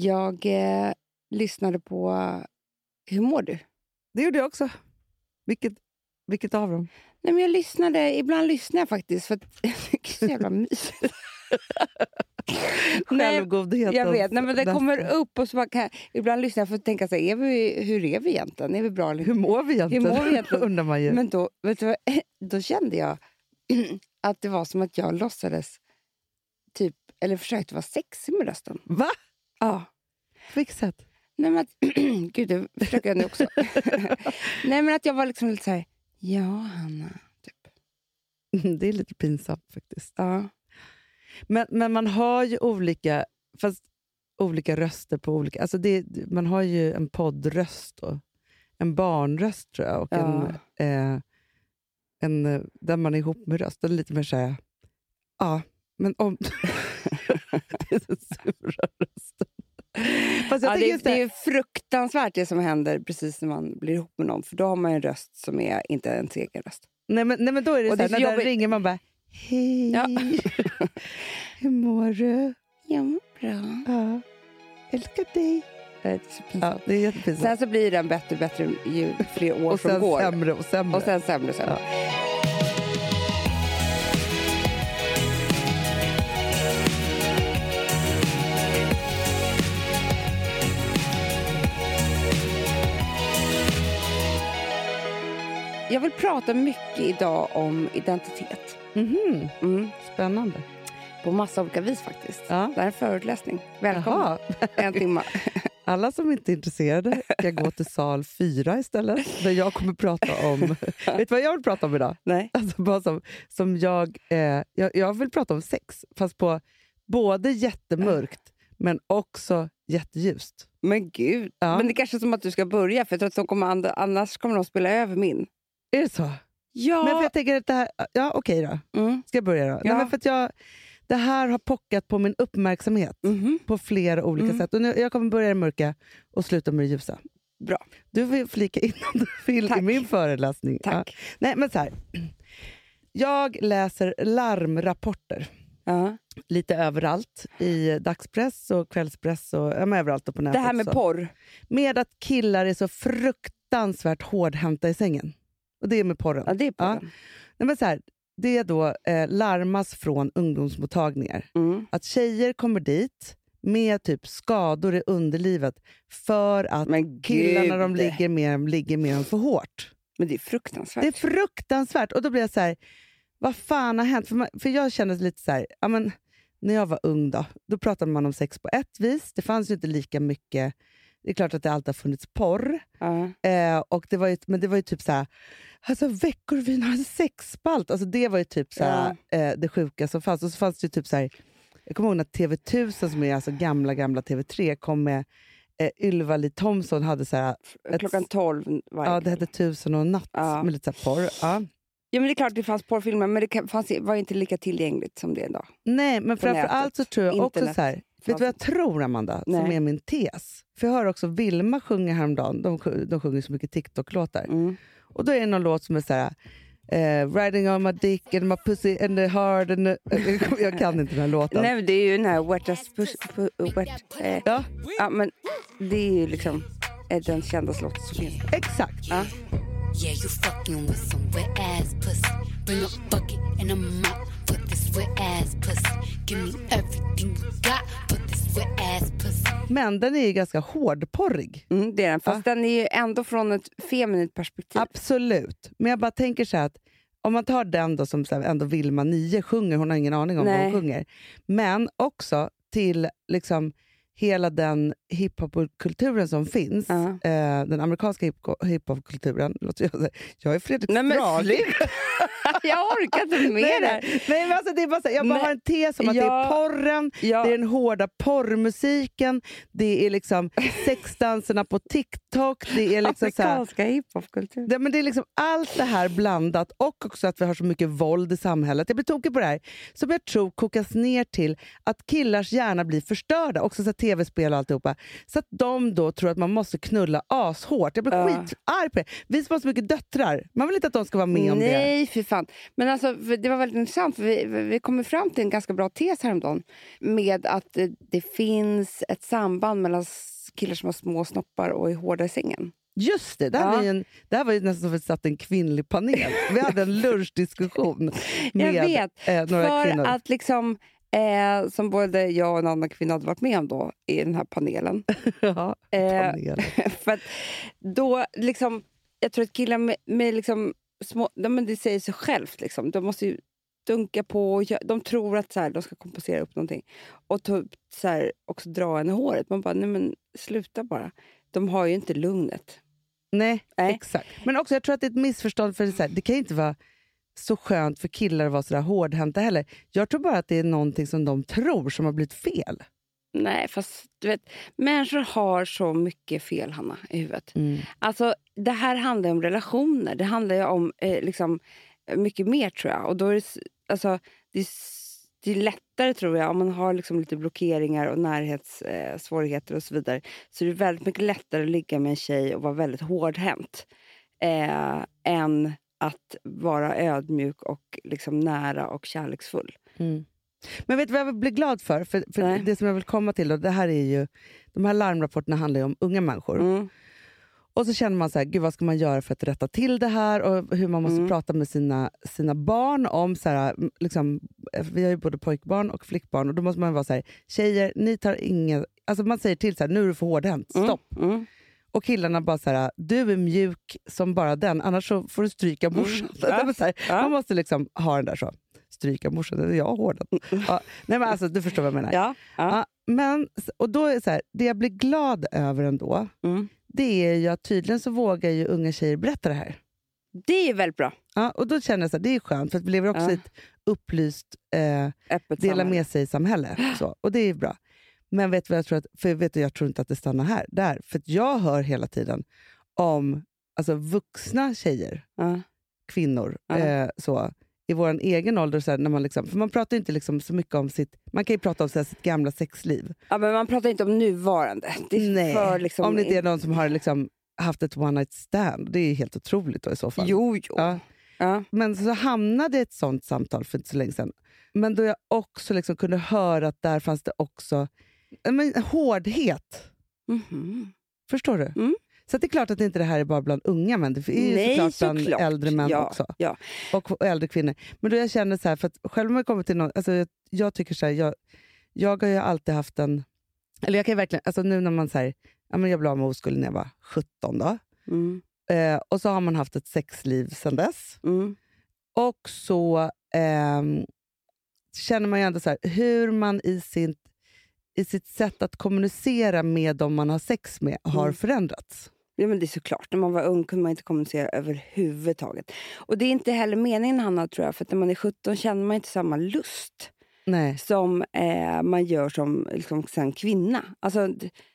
Jag eh, lyssnade på Hur mår du? Det gjorde jag också. Vilket, vilket av dem? Nej, men jag lyssnade, ibland lyssnar jag faktiskt för att jag tycker det är så jävla mysigt. Nej, Självgodhet. jag vet, nej, men det kommer upp och så bara kan, ibland lyssnar jag för att tänka så här, är vi, hur är vi egentligen? Är vi bra eller Hur mår vi egentligen? Hur mår vi egentligen? undrar man ju. Men då, vet du, vad, då kände jag att det var som att jag låtsades typ, eller försökte vara sexig med rösten. Va? Ja. På vilket sätt? Nej, men att, gud, det försöker jag nu också. Nej, men att jag var liksom lite så här, ja, Hanna. Typ. Det är lite pinsamt faktiskt. Ja. Men, men man har ju olika, fast olika röster på olika... Alltså det, man har ju en poddröst och en barnröst tror jag. Och Ja. en, eh, en eh, där man är ihop med röst. Och lite mer såhär... Ja, men om... det är den sura rösten. Fast jag Ja, det, det är fruktansvärt det som händer precis när man blir ihop med någon. För då har man en röst som är inte ens egen röst. nej, men, nej, men då är det Och så det här, är när så den ringer man bara... Hej! Ja. Hur mår du? Jag mår bra. Ja. Älskar dig. Det är så. Ja, det är jättepinsamt. Sen så blir den bättre och bättre ju fler år och som går. sämre och sämre. Och sen sämre och sämre. Jag vill prata mycket idag om identitet. Mhm. Mm. Spännande. På massa olika vis faktiskt. Ja. Det här är en föreläsning. Välkommen. En timme. Alla som inte är intresserade kan gå till sal 4 istället, där jag kommer prata om... vet du vad jag vill prata om idag? Nej. Alltså bara som, som jag, eh, jag... Jag vill prata om sex, fast på både jättemörkt men också jätteljust. Men gud. Ja. Men det är kanske är som att du ska börja, för jag tror att de kommer, annars kommer de spela över min. Är det så? Ja. Men för jag tänker att det här... Ja, okej då. Mm. Ska jag börja då? Nej, Ja. men för jag, det här har pockat på min uppmärksamhet Mhm. på flera olika Mm. sätt. Och nu, jag kommer börja i det mörka och sluta med det ljusa. Bra. Du vill flika in om du vill i Tack. min föreläsning. Tack. Ja. Nej, men så här. Jag läser larmrapporter Ja. lite överallt. I dagspress och kvällspress och ja, överallt och på Det nätet. här med så. porr. Med att killar är så fruktansvärt hårdhänta i sängen. Och det är med porren. Ja, det är Ja. porren. Nej, men så här, det då eh, larmas från ungdomsmottagningar. Mm. Att tjejer kommer dit med typ skador i underlivet för att killarna de ligger med dem ligger med dem för hårt. Men det är fruktansvärt. Det är fruktansvärt. Och då blir jag så här, vad fan har hänt? För, man, för jag känner lite så här, ja, men, när jag var ung då, då pratade man om sex på ett vis. Det fanns ju inte lika mycket, det är klart att det alltid har funnits porr. Ja. Eh, och det var ju, men det var ju typ så här, alltså Veckorevyn har en sexspalt. Alltså det var ju typ så här, eh, det sjuka som fanns. Och så fanns det ju typ så här, jag kommer ihåg när TV1000, som är alltså gamla gamla TV3, kom med eh, Ylva-Li Thomsson hade så här, ett- Klockan 12 varje ja, det hette Tusen och natt Ja. med lite så här porr. Ja. Ja, men det är klart det fanns porrfilmer, men det fanns, var inte lika tillgängligt som det är idag. Nej, men framför allt så tror jag också Internet så här, vet du vad jag tror Amanda, som Nej. är min tes? För jag hör också Vilma sjunga häromdagen, de, de sjunger så mycket TikTok-låtar. Mm. Och då är det någon låt som är så här, eh, riding on my dick and my pussy and the hard and the... jag kan inte den här låten. Nej, men det är ju den här wet as push, pu- wet, eh, Ja, ja, men det är ju liksom eh, den kändaste låten som finns. exakt. Ja. Yeah, you fucking with some wet ass pussy. Bring a bucket and a mop for this wet ass pussy. Give me everything you got Men den är ju ganska hårdporrig. Mm, det är den, fast den är ju ändå från ett feminint perspektiv. Absolut. Men jag bara tänker så här att om man tar den då som här, ändå Vilma 9 sjunger, hon har ingen aning om vad Nej. hon sjunger. Men också till liksom hela den hiphop-kulturen som finns, Ja. eh, den amerikanska hip- hiphop-kulturen. Jag, är Fredrik Nej, men jag orkar inte med Nej, det nej. här. nej, men alltså, det är bara så, jag bara Nej. har en tes om att det är Ja. porren, Ja. det är den hårda porrmusiken, det är liksom sexdanserna på TikTok, det är liksom så här, Afrikanska hiphopkultur. det, men det är liksom allt det här blandat och också att vi har så mycket våld i samhället. Jag blir tokig på det här. Som jag tror kokas ner till att killars hjärna blir förstörda. Också så tv-spel och alltihopa. Så att de då tror att man måste knulla ashårt. Jag blir Ja. skitarg på det. Vi som har så mycket döttrar, man vill inte att de ska vara med om det. Nej, för fan. Men alltså, det var väldigt intressant. För vi, vi kom fram till en ganska bra tes häromdagen. Med att eh, det finns ett samband mellan killar som har små snoppar och är hårda i sängen. Just det, det här, Ja. var ju en, det här var nästan som att vi satt en kvinnlig panel. Vi hade en lunchdiskussion med Jag vet. eh, några för kvinnor. att liksom, eh, som både jag och en annan kvinna hade varit med om då i den här panelen. ja, Eh, panel. för att då liksom, jag tror att killar med, med liksom små, men det säger sig självt. Liksom. De måste ju dunka på. Och gö- de tror att så här, de ska kompensera upp någonting. Och upp, så här, också dra en i håret. Man bara, nej men sluta bara. De har ju inte lugnet. Nej, Nej. exakt. Men också jag tror att det är ett missförstånd. för Det, så här, det kan inte vara så skönt för killar att vara så där hårdhänta heller. Jag tror bara att det är någonting som de tror som har blivit fel. Nej, fast du vet, människor har så mycket fel, Hanna, i huvudet. Alltså, det här handlar om relationer. Det handlar ju om eh, liksom, mycket mer, tror jag. Och då är det, alltså, det, är, det är lättare, tror jag, om man har liksom lite blockeringar och närhetssvårigheter eh, och så vidare. Så det är väldigt mycket lättare att ligga med en tjej och vara väldigt hårdhänt eh, än att vara ödmjuk och liksom nära och kärleksfull. Men vet du vad jag blir glad för? För, för. Det som jag vill komma till, och det här är ju, de här larmrapporterna handlar ju om unga människor. Mm. Och så känner man så här, gud vad ska man göra för att rätta till det här? Och hur man måste Mm. prata med sina, sina barn om, så här, liksom, eh, vi har ju både pojkbarn och flickbarn, och då måste man vara så här, tjejer, ni tar inget, alltså man säger till så här, nu är du för hårdhänt, Mm. stopp. Mm. Och killarna bara så här, du är mjuk som bara den, annars så får du stryka morsan. Mm. Ja. Ja. Man måste liksom ha den där så, stryka morsan, det är jag hårdhänt. Ja, nej men alltså, du förstår vad jag menar. Ja. Ja. Men, och då är det så här, det jag blir glad över ändå, Mm. det är ju att tydligen så vågar ju unga tjejer berätta det här. Det är väldigt bra. Ja, och då känner jag att det är skönt, för vi lever också i ett upplyst eh, dela med sig-samhälle. Och det är bra. Men vet du vad jag tror? Att, för vet du, jag tror inte att det stannar här. Där. För jag hör hela tiden om alltså, vuxna tjejer, Ja. kvinnor, Ja. eh, så, i vår egen ålder. Så här, när man liksom, för man pratar inte liksom så mycket om sitt... Man kan ju prata om så här, sitt gamla sexliv. Ja, men man pratar inte om nuvarande. Nej, för liksom, om det inte är någon som har liksom haft ett one night stand. Det är ju helt otroligt då i så fall. Jo, jo. Ja. Ja. Men så hamnade ett sånt samtal för inte så länge sedan. Men då jag också liksom kunde höra att där fanns det också men, hårdhet. Mhm. Förstår du? Mm. Så det är klart att inte det här är bara bland unga män. Det är ju Nej, såklart bland såklart. äldre män Ja, också. ja. Och, och äldre kvinnor. Men då jag känner så här, för att själv har jag till någon, alltså jag, jag tycker så här, jag, jag har ju alltid haft en... Eller jag kan verkligen, alltså nu när man säger, ja, men jag blev av med oskulden när jag var 17 då. Mm. Eh, och så har man haft ett sexliv sedan dess. Mm. Och så ehm, känner man ju ändå så här, hur man i, sin, i sitt sätt att kommunicera med de man har sex med har Mm. förändrats. Ja, men det är såklart. När man var ung kunde man inte kommunicera överhuvudtaget. Och det är inte heller meningen, Hanna, tror jag. För att när man är 17 känner man inte samma lust Nej. som eh, man gör som liksom, sen kvinna. Alltså,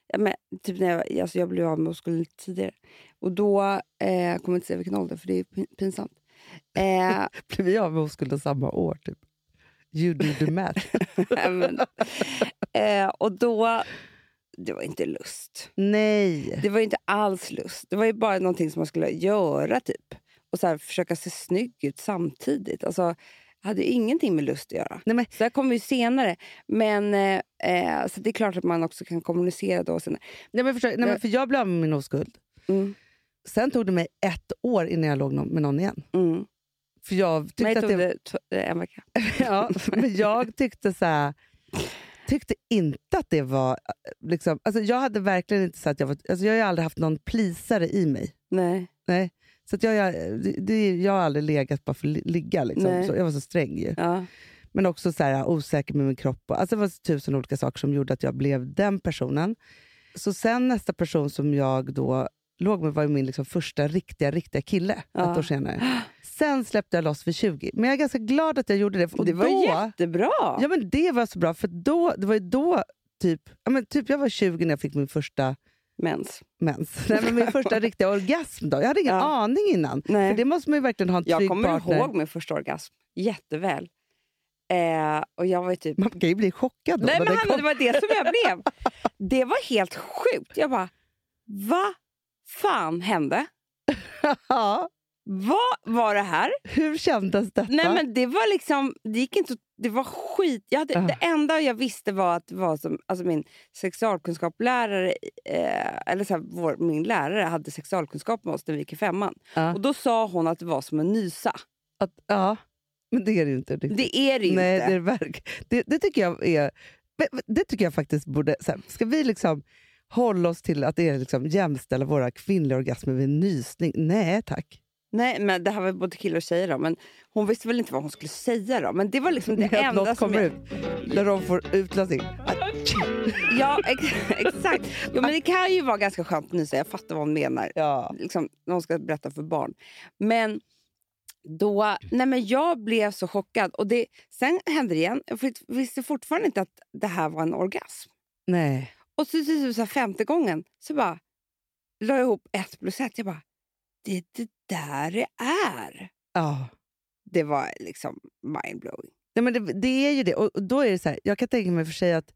ja, men, typ när jag, alltså, jag blev av med oskulden lite tidigare. Och då, eh, jag kommer inte säga vilken ålder, för det är pin- pinsamt. Eh, Blev vi av med oskulden samma år? Typ. You do the math. men, eh, och då, det var inte lust. Nej. Det var inte alls lust. Det var ju bara någonting som man skulle göra typ. Och så här, försöka se snygg ut samtidigt. Alltså, jag hade ju ingenting med lust att göra. Nej, men, Så det här kommer ju senare. Men eh, eh, så det är klart att man också kan kommunicera då. Senare. nej, men förstår, nej, men för jag blev av med min oskuld. Mm. Sen tog det mig ett år innan jag låg med någon igen. Mm. För jag tyckte Mig att tog det, det t- eh, en vecka. ja, men jag tyckte så här, tyckte inte att det var... Liksom, alltså jag hade verkligen inte så att jag var, alltså jag har aldrig haft någon plisare i mig. Nej. Nej. Så att jag, jag, det, det, jag har aldrig legat bara för att li- ligga. Liksom. Så jag var så sträng ju. Ja. Men också så här, osäker med min kropp. Och, alltså det var så tusen olika saker som gjorde att jag blev den personen. Så sen nästa person som jag då låg med var min liksom första riktiga, riktiga kille. Ja. Ett år senare. Sen släppte jag loss vid 20. Men jag är ganska glad att jag gjorde det. Och det var då, jättebra. Ja men det var så bra, för då, det var ju då typ, ja, men typ jag var 20 när jag fick min första Mens. mens. Nej, men min första riktiga orgasm. Då. Jag hade ingen Ja. aning innan. Nej. För det måste man ju verkligen ha en Jag trygg kommer partner. ihåg min första orgasm jätteväl. Eh, och jag var typ... Man kan ju bli chockad då. Nej, men det kom. det var det som jag blev. Det var helt sjukt. Jag bara, vad fan hände? Ja. Vad var det här? Hur kändes detta? Nej men det var liksom, det gick inte det var skit. Jag hade, Ja. Det enda jag visste var att det var som, alltså min sexualkunskaplärare, eh, eller så här, vår, min lärare hade sexualkunskap med oss när vi gick i femman. Ja. Och då sa hon att det var som en nysa. Att, ja, men det är det ju inte. riktigt. Det är det ju Nej, inte. det, är verk... det, det tycker jag är... Det tycker jag faktiskt borde... Så här, ska vi liksom hålla oss till att det är liksom jämställa våra kvinnliga orgasmer vid nysning? Nej tack. Nej, men det här var både killar och tjejer då, men hon visste väl inte vad hon skulle säga då. Men det var liksom det enda något som kommer jag... ut när de får utlösning. Ja, ex exakt. Jo, men det kan ju vara ganska skönt att nysa. Jag fattar vad hon menar. Ja. Liksom, när hon ska berätta för barn. Men då, nej men jag blev så chockad. Och det, sen hände det igen. Jag visste fortfarande inte att det här var en orgasm. Nej. Och så så här femte gången så bara la jag ihop ett plus ett. Jag bara, det är det där det är. Ja. Det var liksom mindblowing. Nej, men det, det är ju det. Och då är det så här, jag kan tänka mig för sig att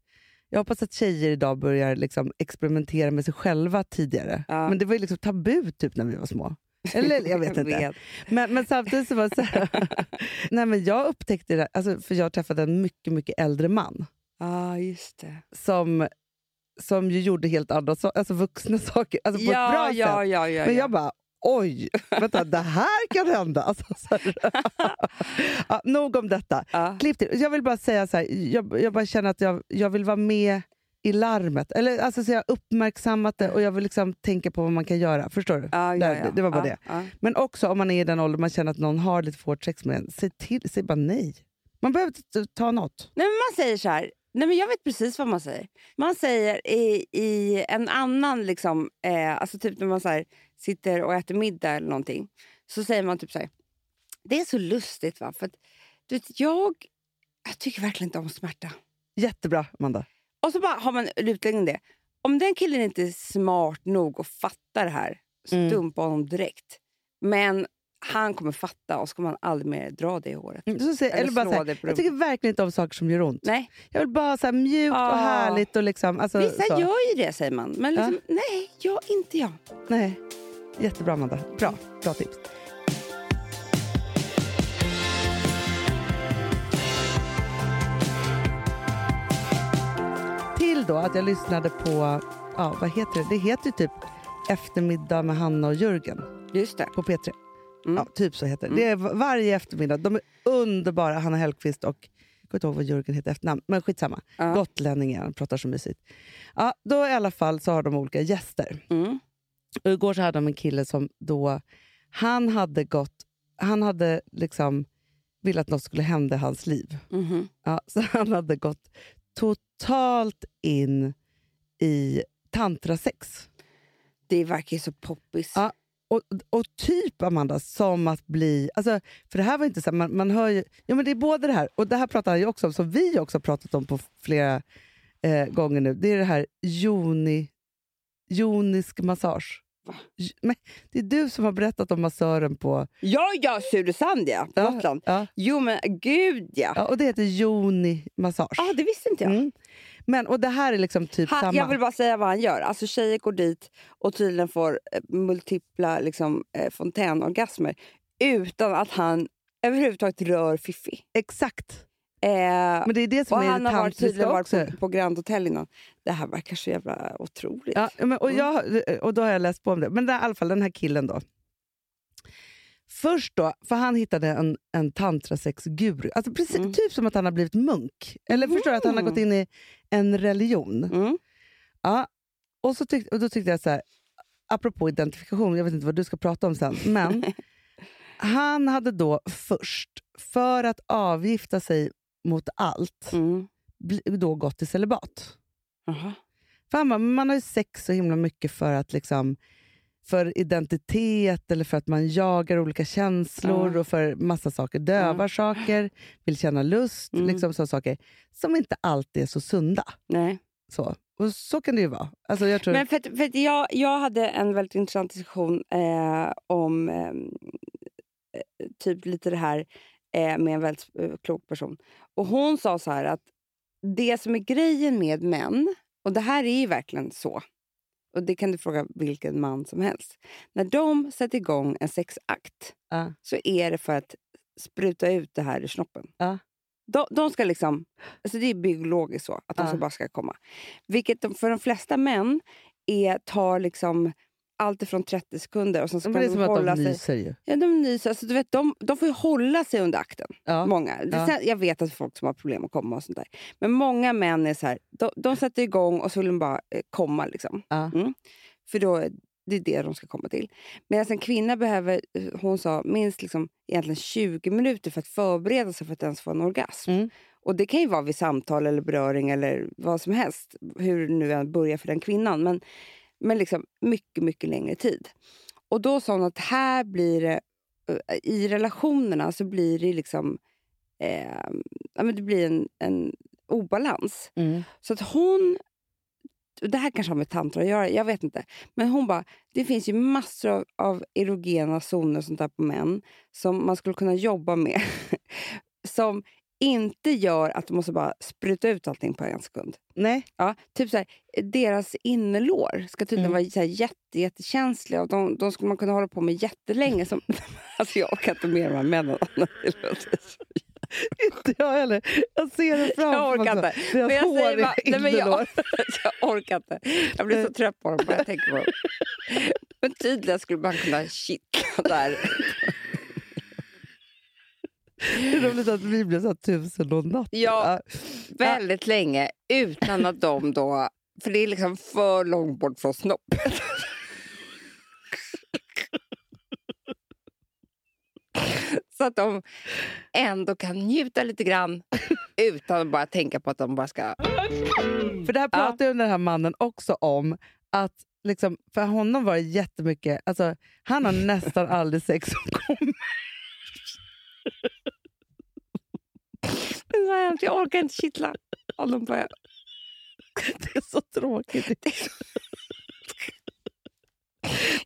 jag hoppas att tjejer idag börjar liksom experimentera med sig själva tidigare. Ja. Men det var ju liksom tabu typ när vi var små. Eller jag vet inte. vet. Men, men samtidigt så var det så här, nej, men jag upptäckte det, alltså, för jag träffade en mycket, mycket äldre man Ja, just det. som, som ju gjorde helt andra so- alltså vuxna saker alltså på ett Ja, bra ja, sätt. ja, ja, Men ja. jag bara, oj, vänta, det här kan hända. Alltså, så ja, nog om detta. Ja. Klipp till. Jag vill bara säga så här, jag, jag bara känner att jag, jag vill vara med i larmet. Eller, alltså, så jag har uppmärksammat det och jag vill liksom tänka på vad man kan göra. Förstår du? Ja, ja, ja. det- det var bara ja, det. Ja. Men också om man är i den åldern man känner att någon har lite för hårt sex med en, säg till, säg bara nej. Man behöver inte ta något. Nej, men man säger så här. Nej, men jag vet precis vad man säger. Man säger i, i en annan... Liksom, eh, alltså typ när man så sitter och äter middag eller någonting. Så säger man typ så här. Det är så lustigt va. För att, du vet, jag, jag tycker verkligen inte om smärta. Jättebra, Amanda. Och så bara har man utläggning det. Om den killen inte är smart nog att fatta det här, Mm. stumpa honom direkt. Men han kommer fatta och så kommer han aldrig mer dra det i håret. Mm, Så säg, Eller eller bara slå så här, dig på jag tycker verkligen inte om saker som gör ont. Nej, Jag vill bara ha mjukt Ah. och härligt. Och liksom, alltså, vissa så. gör ju det säger man. Men liksom, nej, jag inte jag. Nej. Jättebra, Amanda. Bra, bra tips. Till då att jag lyssnade på, ja, vad heter det? Det heter ju typ Eftermiddag med Hanna och Jörgen Just det. på P3. Mm. Ja, typ så heter det. Mm. Det är va- varje eftermiddag. De är underbara, Hanna Hellquist och jag kommer inte ihåg vad Jörgen heter efternamn, men skitsamma. Ja. Gotlänning är han, pratar så mysigt. Ja, då i alla fall så har de olika gäster. Mm. Och igår så hade de en kille som då, han hade gått, han hade liksom velat att något skulle hända i hans liv. Mhm. Ja, så han hade gått totalt in i tantrasex. Det verkar ju så poppis. Ja. Och, och typ, Amanda, som att bli... Alltså, för det här var inte så man, man hör ju... Ja, men det är både det här, och det här pratar han ju också om, som vi också har pratat om på flera eh, gånger nu. Det är det här joni, jonisk massage. Men det är du som har berättat om massören på... Ja, ja, Surdesand ja. Ja, Gotland. Ja, Jo, men gud ja. ja, och det heter joni-massage. Ah, det visste inte jag. Mm. Men, och det här är liksom typ Han, samma... jag vill bara säga vad han gör. Alltså Tjejer går dit och tydligen får eh, multipla liksom, eh, fontänorgasmer utan att han överhuvudtaget rör Fiffi. Exakt. Eh, Men det är det som och är han det har tydligen tantriska varit också. på, på Grand Hotel innan. Det här verkar så jävla otroligt. Ja, men, och, Mm. jag, och då har jag läst på om det. Men det, i alla fall den här killen då. Först då, för han hittade en, en tantrasexguru. Alltså precis, Mm. Typ som att han har blivit munk. Eller förstår du att han har Mm. gått in i en religion. Mm. Ja. Och, så tyck, och då tyckte jag så här, apropå identifikation, jag vet inte vad du ska prata om sen, men han hade då först, för att avgifta sig mot allt, Mm. då gått till celibat. Aha. För han bara, "Men man har ju sex så himla mycket för att liksom för identitet eller för att man jagar olika känslor Ja. och för massa saker. Dövar Ja. saker, vill känna lust, Mm. liksom så saker som inte alltid är så sunda. Nej. Så. Och så kan det ju vara. Alltså jag tror, Men för, att- för att jag, jag hade en väldigt intressant diskussion eh, om eh, typ lite det här eh, med en väldigt eh, klok person. Och hon sa så här att det som är grejen med män, och det här är ju verkligen så, och det kan du fråga vilken man som helst. När de sätter igång en sexakt Ja. så är det för att spruta ut det här i snoppen. Ja. De, de ska liksom, alltså det är biologiskt så, att de ska bara ska komma. Vilket de, för de flesta män är, tar liksom allt ifrån 30 sekunder och sen ska det är de som att hålla de sig... nyser ju. Ja, de nyser. Alltså, du vet, de, de får ju hålla sig under akten. Ja. Många. Det- Ja. sen- Jag vet att folk som har problem att komma och sånt där. Men många män är så här, de, de sätter igång och så vill de bara eh, komma. Liksom. Ja. Mm. För då, är- det är det de ska komma till. Medan en kvinna behöver, eh, hon sa, minst liksom, egentligen 20 minuter för att förbereda sig för att ens få en orgasm. Mm. Och Det kan ju vara vid samtal eller beröring eller vad som helst. Hur nu än börjar för den kvinnan. Men, men liksom mycket, mycket längre tid. Och då sa hon att här blir det, eh, i relationerna så blir det liksom, eh, ja, men det blir en, en obalans. Mm. Så att hon, det här kanske har med tantra att göra, jag vet inte. Men hon bara, det finns ju massor av, av erogena zoner och sånt där på män som man skulle kunna jobba med. som inte gör att de måste bara spruta ut allting på en sekund. Nej. Ja, typ så här, deras innerlår ska tydligen Mm. vara så här jätte, jättekänsliga och de, de skulle man kunna hålla på med jättelänge. Som, alltså jag orkar inte med de här männen. Inte jag heller. Jag ser det framför Jag orkar mig. inte. Deras Men jag hår bara, nej, men jag, jag orkar inte. Jag blir så trött på dem bara jag tänker på dem. Men tydligen skulle man kunna kittla där. Det är roligt att vi blev så tusen och natt. Ja, väldigt länge utan att de då... För det är liksom för långt bort från snoppen. Så att de ändå kan njuta lite grann utan att bara tänka på att de bara ska... För det här pratar ju den här mannen också om. Att liksom, för honom var det jättemycket... Alltså, han har nästan aldrig sex som kommer. Det är så hemskt, Jag orkar inte kittla honom. Bara. Det är så tråkigt.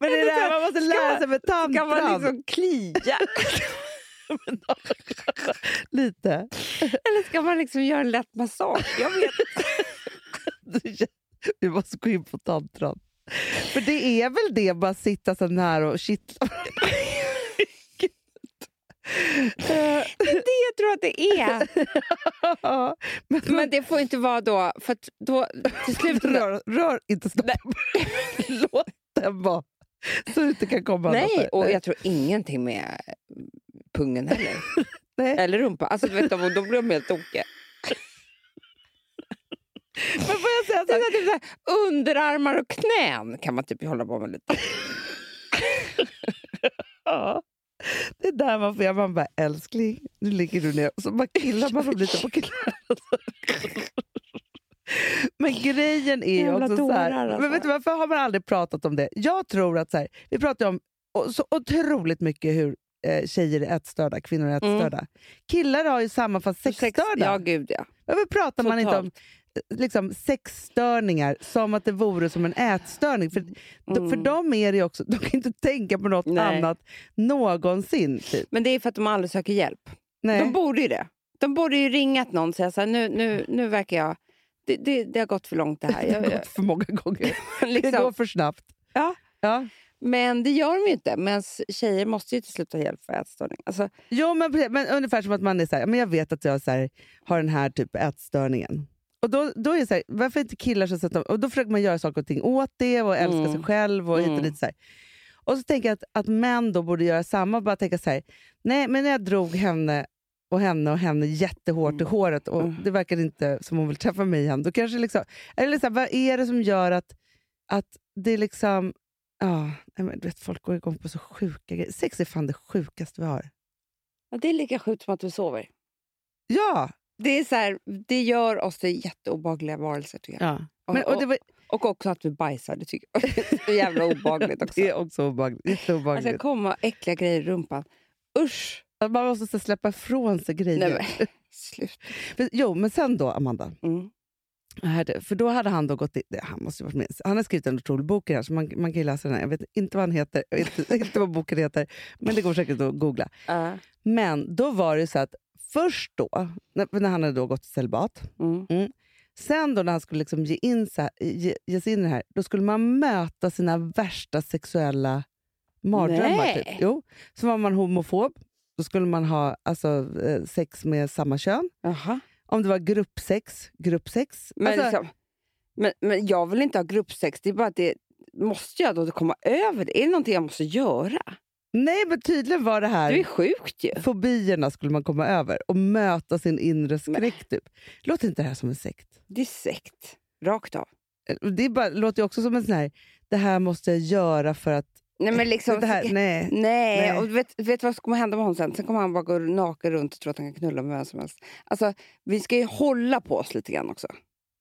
Men det är det här, man måste lära sig med Ska man tantran. liksom klia? Lite. Eller ska man liksom göra en lätt massage? Jag vet inte. Vi måste gå in på tantran. För det är väl det, bara sitta så nära och kittla. Det är det jag tror att det är. men, Men det får inte vara då... För då till slut... rör, rör inte snoppen. Låt den vara. Så du inte kan komma Nej, något. och jag tror ingenting med pungen heller. Nej. Eller rumpa. Alltså, du vet, då, då blir de helt tokiga. Men får jag säga Det så här, typ så här, underarmar och knän kan man typ hålla på med lite. ja. Det är där man får göra. Man bara, älskling, nu ligger du ner. Och så bara killar man får lite på knäna. Men grejen är Jävla också så här, alltså. men vet du varför har man aldrig pratat om det? Jag tror att så här, vi pratar om så otroligt mycket hur eh, tjejer är ätstörda, kvinnor är ätstörda. Killar har ju samma fast sexstörda. Mm. Ja, gud ja. Varför pratar man inte om Totalt. Liksom, sexstörningar som att det vore som en ätstörning? För, Mm. för dem är det också, de kan inte tänka på något Nej. annat någonsin. Typ. Men det är för att de aldrig söker hjälp. Nej. De borde ju det. De borde ju ringat någon och säga så här, nu, nu, nu verkar jag... Det, det, det har gått för långt det här. det har gått för många gånger. jag, Det går liksom. för snabbt. ja. Ja. Men det gör de ju inte. Men tjejer måste ju till slut ha hjälp för ätstörning. Alltså, Jo, men, men ungefär som att man är så här, men jag vet att jag så här, har den här typ ätstörningen. Och då, då är så här, varför inte killar så att de, och då försöker man göra saker och ting åt det och älska Mm. sig själv och hit och Mm. dit. Så här. Och så tänker jag att, att män då borde göra samma, bara tänka så här, nej men när jag drog henne och henne och henne jättehårt i håret och Mm. det verkar inte som hon vill träffa mig igen. Då kanske liksom, eller så här, vad är det som gör att, att det är liksom, ja, men du vet, folk går igång på så sjuka grejer. Sex är fan det sjukaste vi har. ja, det är lika sjukt som att vi sover. Ja! Det, är så här, det gör oss till jätteobehagliga varelser tycker jag. ja. Men, och det, var, Och också att vi bajsar. Det tycker jag är så jävla obehagligt också. det är också obehagligt. Alltså, jätteobehagligt. komma äckliga grejer i rumpan. Usch! Man måste släppa ifrån sig grejer. Nej, men, slut. Men, jo, men sen då, Amanda. Mm. För då hade han då gått in, han måste varit med. Han har skrivit en otrolig bok här, så man, man kan ju läsa den här. Jag vet inte vad han heter, inte, inte vad boken heter, men det går säkert att googla. Ja. Men då var det så att först då, när, han hade då gått i celibat, Mm. sen då när han skulle liksom ge, in, så här, ge, ge sig in i det här, då skulle man möta sina värsta sexuella mardrömmar. Typ. Jo. Så var man homofob, då skulle man ha alltså, eh, sex med samma kön. Jaha. Om det var gruppsex, gruppsex. Men, Alltså, liksom, men, men jag vill inte ha gruppsex. Det är bara att det måste jag då komma över det? Är det någonting jag måste göra? Nej, men tydligen var det här... Det är sjukt ju. Fobierna skulle man komma över och möta sin inre skräck. Typ. Låter inte det här som en sekt? Det är sekt. Rakt av. Det är bara, låter ju också som en sån här, det här måste jag göra för att... Nej, men liksom, det här, nej. Nej, Nej. och vet, vet du vad som kommer hända med honom sen? Sen kommer han bara gå naken runt och tro att han kan knulla med vem som helst. Alltså, vi ska ju hålla på oss lite grann också.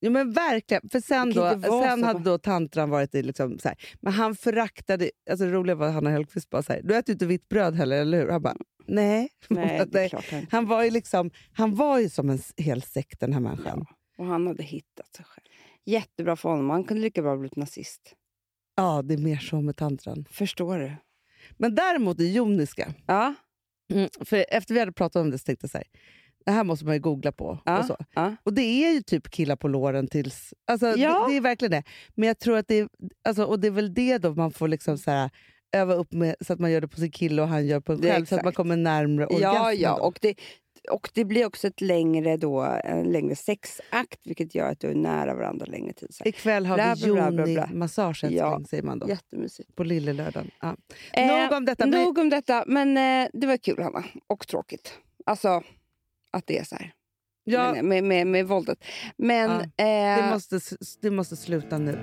Jo, men verkligen. För sen, då, sen så. hade då tantran varit i... Liksom, så här. Men han föraktade... Alltså, det roliga var att Hanna Hellquist bara så här, du äter ju inte vitt bröd heller, eller hur? Han bara, nej. Nej, det är klart han var ju liksom, han var ju som en hel sekt, den här människan. Och han hade hittat sig själv. Jättebra för honom. Han kunde lika bra blivit nazist. Ja, det är mer så med tantran. Förstår du? Men däremot det joniska. Ja. Mm, för efter vi hade pratat om det så tänkte jag så här, det här måste man ju googla på. Ja, Och, så. ja. och det är ju typ killar på låren tills... Alltså, Ja. det, det är verkligen det. Men jag tror att det är, alltså, och det är väl det då man får liksom så här, öva upp med så att man gör det på sin kille och han gör på en själv så att man kommer närmre Ja, orgasmen. ja. då. Och det, och det blir också ett längre, då, en längre sexakt vilket gör att du är nära varandra längre tid. Så. Ikväll har Bla, vi. Joni-massage älskling, Ja. säger man då. Jättemysigt. På lillelördagen. Ja. Eh, Nog om detta. Men, Nog om detta, men eh, det var kul Hanna. Och tråkigt. Alltså att det är så här. ja, med, med, med, med våldet. Men... det, eh, måste, det måste sluta nu.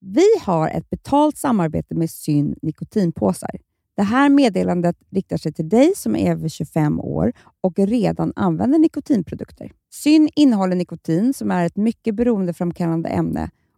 Vi har ett betalt samarbete med Syn nikotinpåsar. Det här meddelandet riktar sig till dig som är över 25 år och redan använder nikotinprodukter. Syn innehåller nikotin som är ett mycket beroendeframkallande ämne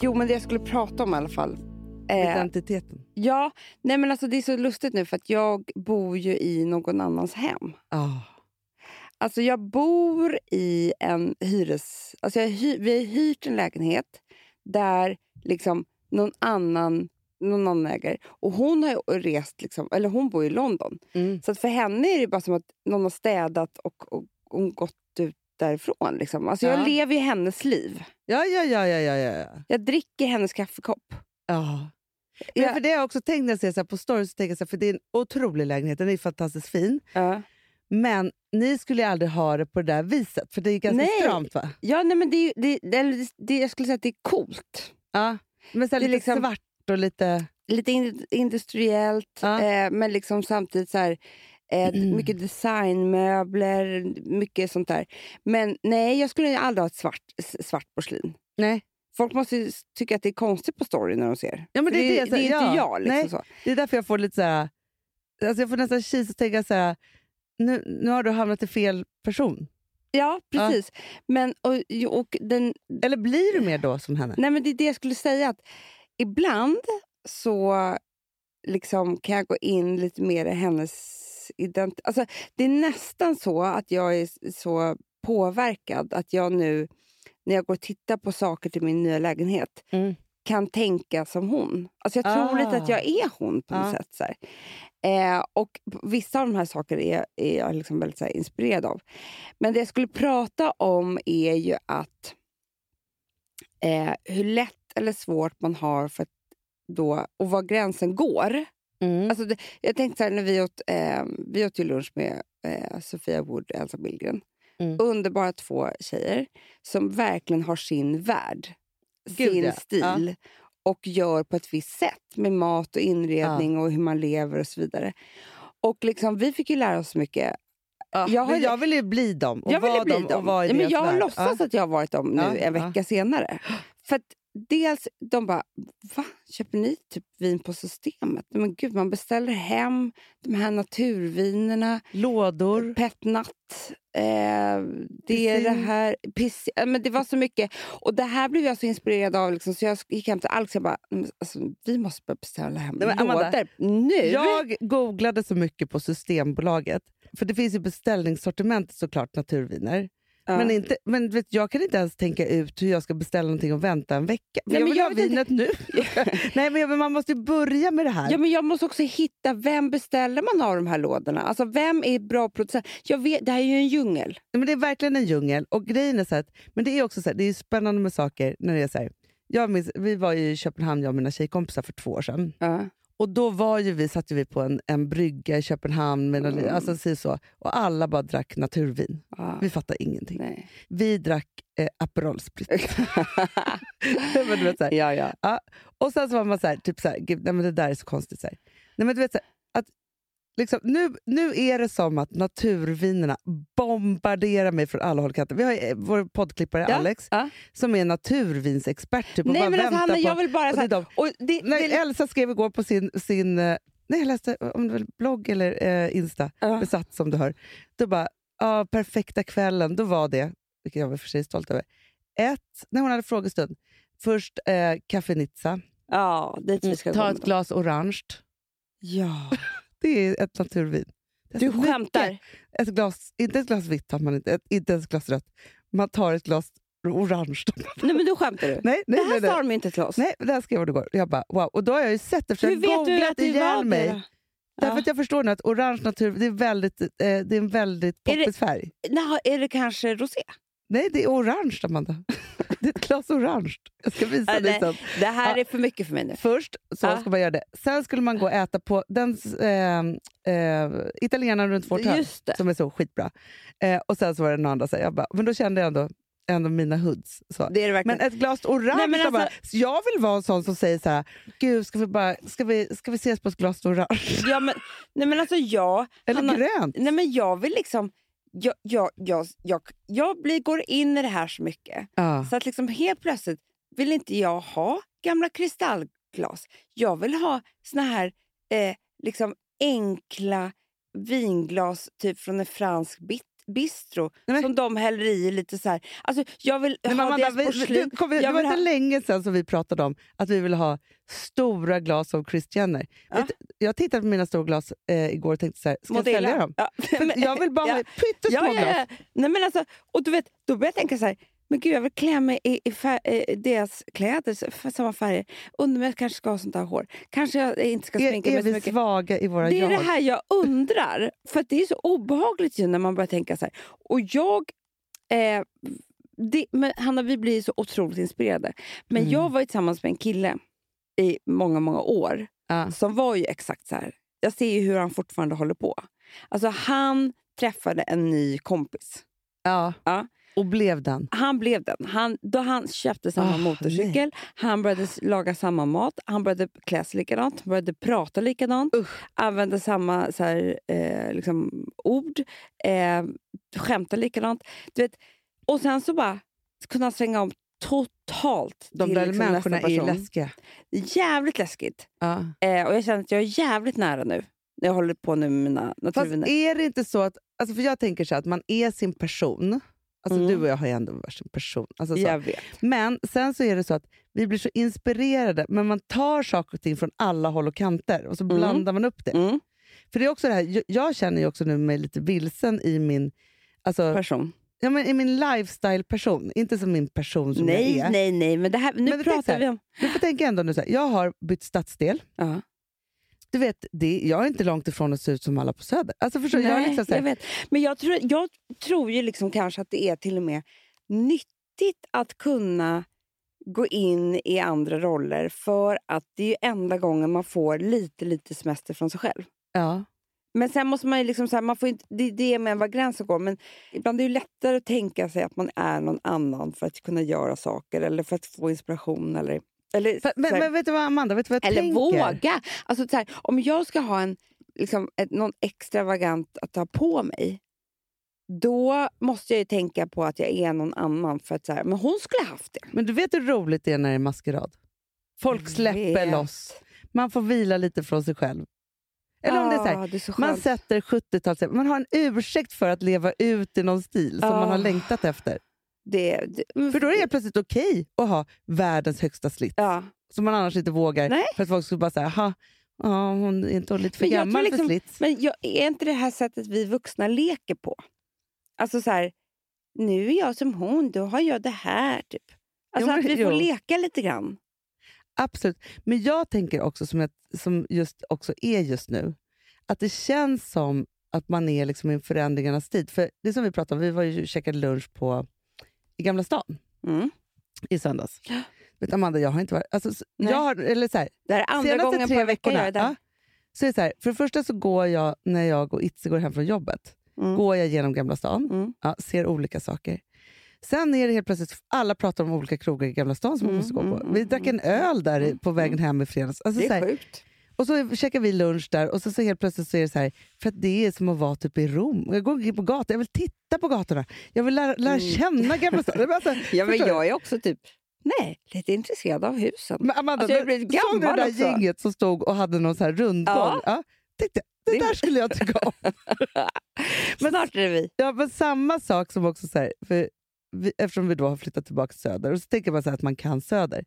Jo, men det jag skulle prata om i alla fall. Eh, Identiteten. ja, nej men alltså det är så lustigt nu för att jag bor ju i någon annans hem. Ah. Alltså jag bor i en hyres... Alltså hy, vi har hyrt en lägenhet där liksom någon annan, någon annan äger. Och hon har rest, liksom, eller hon bor i London. Mm. Så att för henne är det bara som att någon har städat och, och, och gått därifrån. Liksom. Alltså Ja. jag lever ju hennes liv. Ja, ja, ja, ja, ja, ja. Jag dricker hennes kaffekopp. ja. Men Jag, för det har jag också tänkt när jag ser så på stories, så tänker jag så här, för det är en otrolig lägenhet, den är fantastiskt fin. ja. Men ni skulle ju aldrig ha det på det där viset, för det är ganska Nej. stramt va? Ja, nej, men det, det, det, det, jag skulle säga att det är coolt. Ja. Men så här Det är lite liksom- svart och lite... Lite in, industriellt, Ja. eh, men liksom samtidigt så här, Mm. mycket designmöbler, mycket sånt där. Men nej, jag skulle aldrig ha ett svart, svart porslin. Nej. Folk måste tycka att det är konstigt på story när de ser. Ja, men För det är det, det, är inte ja. jag. Liksom Nej. så. Det är därför jag får lite så här... Alltså jag får nästan kis och tänka så här... Nu, nu har du hamnat i fel person. Ja, precis. Men, och, och den, Eller blir du mer då som henne? Nej, men det är det jag skulle säga. att Ibland så liksom kan jag gå in lite mer i hennes identitet. Alltså, det är nästan så att jag är så påverkad att jag nu, när jag går och tittar på saker till min nya lägenhet, Mm. kan tänka som hon. Alltså jag tror Ah. lite att jag är hon på något Ja. sätt. Så. Eh, och vissa av de här sakerna är, är jag liksom väldigt här, inspirerad av. Men det jag skulle prata om är ju att eh, hur lätt eller svårt man har för att då, och var gränsen går. Mm. Alltså det, jag tänkte så här, när vi åt, eh, vi åt ju lunch med eh, Sofia Wood och Elsa Billgren. Mm. Underbara två tjejer som verkligen har sin värld, Gud, sin ja. stil och gör på ett visst sätt med mat och inredning och hur man lever och så vidare. Och liksom, vi fick ju lära oss mycket. Ja, jag har- jag vill ju bli dem och jag ville vara bli dem. Och vara i ja, men jag har låtsats att jag har varit dem nu Ja, en ja. vecka senare. För att dels, de bara, va? Köper ni typ vin på systemet? Men gud, man beställer hem de här naturvinerna. Lådor. Petnat. Eh, det är det här. Piss, ja, men det var så mycket. Och det här blev jag så inspirerad av. Liksom, så jag gick hem till Alex och bara, "Men alltså, vi måste börja beställa hem Nej, men Amanda, lådor nu. Jag googlade så mycket på Systembolaget. För det finns ju beställningssortiment såklart, naturviner. Ja. Men, inte, men vet, jag kan inte ens tänka ut hur jag ska beställa någonting och vänta en vecka. Nej, jag men vill jag ha vet inte- vinet nu. Nej, men, jag- man måste ju börja med det här. Ja, men jag måste också hitta vem beställer man av de här lådorna. Alltså vem är bra producent? Jag vet, det här är ju en djungel. Nej, Men det är verkligen en djungel. Och grejen är så att- men det är också så här, det är spännande med saker när det är så här. Jag minns, vi var i Köpenhamn, jag och mina tjejkompisar, för två år sedan. Ja. Och då var ju vi, satt ju vi på en, en brygga i Köpenhamn, med Mm. alltså, så, och alla bara drack naturvin. Ja. Vi fattade ingenting. Nej. Vi drack eh, Aperol Spritz. Men du vet, så här. ja, ja. Och sen så var man så här, typ så här, Gud, nej, men det där är så konstigt. Så här. Nej, men du vet, så här, liksom, nu, nu är det som att naturvinerna bombarderar mig från alla håll och kanter. Vi har eh, vår poddklippare Ja, Alex ja. som är naturvinsexpert. Typ, Nej men alltså Hanna, på, jag vill bara... och här, och det, Nej, det, Elsa skrev igår på sin, sin eh, nej, jag läste om det var blogg eller eh, Insta, Ja. besatt som du hör. Då bara, ja, perfekta kvällen, då var det, vilket jag var för sig stolt över, ett, när hon hade frågestund, först eh, kaffe Nizza, ja, dit vi ska ta ett glas orange, Ja. det är ett naturvin. Är Du mycket. skämtar? Ett glas, inte ett glas vitt tar man inte, ett, inte ens ett glas rött. Man tar ett glas orange. Nej men då skämtar du. nej, nej, det här nej, sa de inte till oss. nej, det här skrev hon igår. Jag bara, wow. Och då har jag ju sett det, för jag har googlat ihjäl mig. det? Därför Ja. att jag förstår nu att orange natur, det är, väldigt, eh, det är en väldigt poppis färg. Är det kanske rosé? Nej, det är orange, Amanda. det ett glas orange. Jag ska visa Ja, dig nej. sen. Det här Ja. är för mycket för mig nu. Först så Ja. ska man göra det. Sen skulle man gå och äta på den eh, eh, italienaren runt vårt hörn, som är så skitbra. Eh, och sen så var det någon andra, så jag bara, men då kände jag ändå, ändå mina hoods. Så. Det är det. Men ett glas orange, Nej, alltså- bara, jag vill vara en sån som säger så här, gud ska vi, bara, ska vi, ska vi ses på ett glas orange? ja, men, nej men alltså jag... Eller Hanna, grönt? Nej men jag vill liksom... Jag, jag, jag, jag, jag blir, går in i det här så mycket. Ja. Så att liksom helt plötsligt vill inte jag ha gamla kristallglas. Jag vill ha såna här eh, liksom enkla vinglas typ från en fransk bit, bistro Nej, men- som de häller i lite så här. Alltså, jag vill Men ha Amanda, deras porslin. Jag det var vill inte ha- länge sedan som vi pratade om att vi ville ha stora glas av Kris Jenner. Ja. Vet, jag tittade på mina stora glas eh, igår och tänkte så här, ska jag Modella. sälja dem? Ja. För jag vill bara ha Ja. pyttesmå Ja, glas. Nej, men alltså, och du vet, då börjar jag tänka så här, men gud jag vill klä mig i, i fär, eh, deras kläder, samma färger. Undrar om jag kanske ska ha sånt här hår. Kanske jag inte ska Är, sminka är mig så vi mycket. svaga i våra Det är jag? det här jag undrar. För det är så obehagligt ju när man börjar tänka så här. Och jag... Eh, det, men Hanna, vi blir så otroligt inspirerade. Men Mm. jag var ju tillsammans med en kille i många, många år Ja. som var ju exakt så här. Jag ser ju hur han fortfarande håller på. Alltså han träffade en ny kompis. Ja. Ja. Och blev den. Han blev den. Han, då han köpte samma Ah, motorcykel, han började laga samma mat, han började klä sig likadant, han började prata likadant, använde samma så här, eh, liksom, ord, eh, skämta likadant. Du vet, och sen så bara kunde han svänga om totalt De till där liksom, människorna är läskiga. Jävligt läskigt. Ja. Eh, och jag känner att jag är jävligt nära nu. När jag håller på nu med mina Fast naturviner. är det inte så att, alltså för jag tänker så att man är sin person. Alltså Mm. Du och jag har ju ändå varit sin person. Alltså så. Jag vet. Men sen så är det så att vi blir så inspirerade, men man tar saker och ting från alla håll och kanter och så Mm. blandar man upp det. Mm, För det är också det här, jag, känner ju också nu mig lite vilsen i min, alltså, person. ja, men i min lifestyle-person. Inte som min person som Nej, jag är. nej, nej. Men det här, nu Men pratar vi om... Du får tänka ändå nu så här, jag har bytt stadsdel. Ja. Du vet, det, jag är inte långt ifrån att se ut som alla på Söder. Alltså förstår, du? jag Nej, liksom så här, jag vet. Men jag tror, jag tror ju liksom kanske att det är till och med nyttigt att kunna gå in i andra roller för att det är ju enda gången man får lite, lite semester från sig själv. ja. Men sen måste man ju liksom så här, man får inte, det är det med var gränsen går. Men ibland är det ju lättare att tänka sig att man är någon annan för att kunna göra saker eller för att få inspiration. Eller, eller, men, här- men vet du vad Amanda, vet du vad jag eller tänker? våga. Alltså, så här, om jag ska ha en, liksom, ett, någon extravagant att ta på mig då måste jag ju tänka på att jag är någon annan. För att så här, men hon skulle ha haft det. Men du vet hur roligt det är när det är maskerad? Folk släpper loss. Man får vila lite från sig själv. Eller om det är så här, det är så man sätter 70-tals... Man har en ursäkt för att leva ut i någon stil som Ja. man har längtat efter. Det, det, men- För då är det helt plötsligt okej att ha världens högsta slitt. ja. Som man annars inte vågar. Nej. För att folk skulle bara säga, "Jaha, ja, hon är inte lite för Men gammal liksom- för slits. Men jag, är inte det här sättet vi vuxna leker på? Alltså så här, nu är jag som hon, då har jag det här. typ. Alltså men- att vi jo. får leka lite grann. Absolut. Men jag tänker också, som, jag, som just också är just nu, att det känns som att man är liksom i en förändringarnas tid. För det som vi pratade om, vi var ju käkade lunch på, i Gamla stan Mm. i söndags. Vet Amanda, jag har inte varit... Alltså, Nej. jag har, eller så här, Det här är andra senaste gången på tre är där. ja, så är det så här, för det första så går jag, när jag och Itze går hem från jobbet, Mm. går jag genom Gamla stan, Mm. ja, ser olika saker. Sen är det helt plötsligt, alla pratar om olika krogar i Gamla stan som man Mm, måste gå på. mm, Vi mm, drack en öl där på vägen hem i fredags. Alltså, Det så är här, sjukt. Och så käkar vi lunch där och så, så helt plötsligt så är det så här, för det är som att vara typ i Rom. Jag går på gatan, jag vill titta på gatorna. Jag vill lära, lära Mm. känna Gamla var Alltså, Ja, men jag är också typ nej, lite intresserad av husen. Men Amanda, Alltså, jag när- blivit såg du det gammal där också. gänget som stod och hade någon så här rundgång? Ja. Ja. tänkte, det där skulle jag tycka om. Men snart är det vi. Ja, men samma sak som också så här, för vi, eftersom vi då har flyttat tillbaka söder och så tänker man så att man kan söder.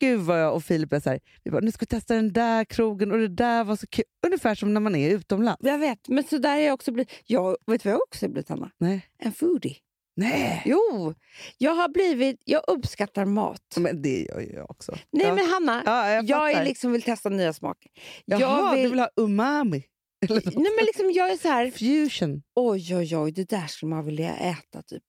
Gud vad jag och Filip är så här, vi bara, nu ska vi testa den där krogen och det där var så kul. Ungefär som när man är utomlands. Jag vet, men så där är jag också blivit. Jag, vet du vad jag också har blivit, Hanna? Nej. En foodie. Nej. Jo, jag har blivit... Jag uppskattar mat. Men det gör ju jag också. Nej, ja. men Hanna, ja, jag, jag är liksom vill testa nya smaker. Jaha, jag du vill ha umami? Nej, men liksom jag är så här... Fusion. Oj, oj, oj, det där skulle man vilja äta. typ.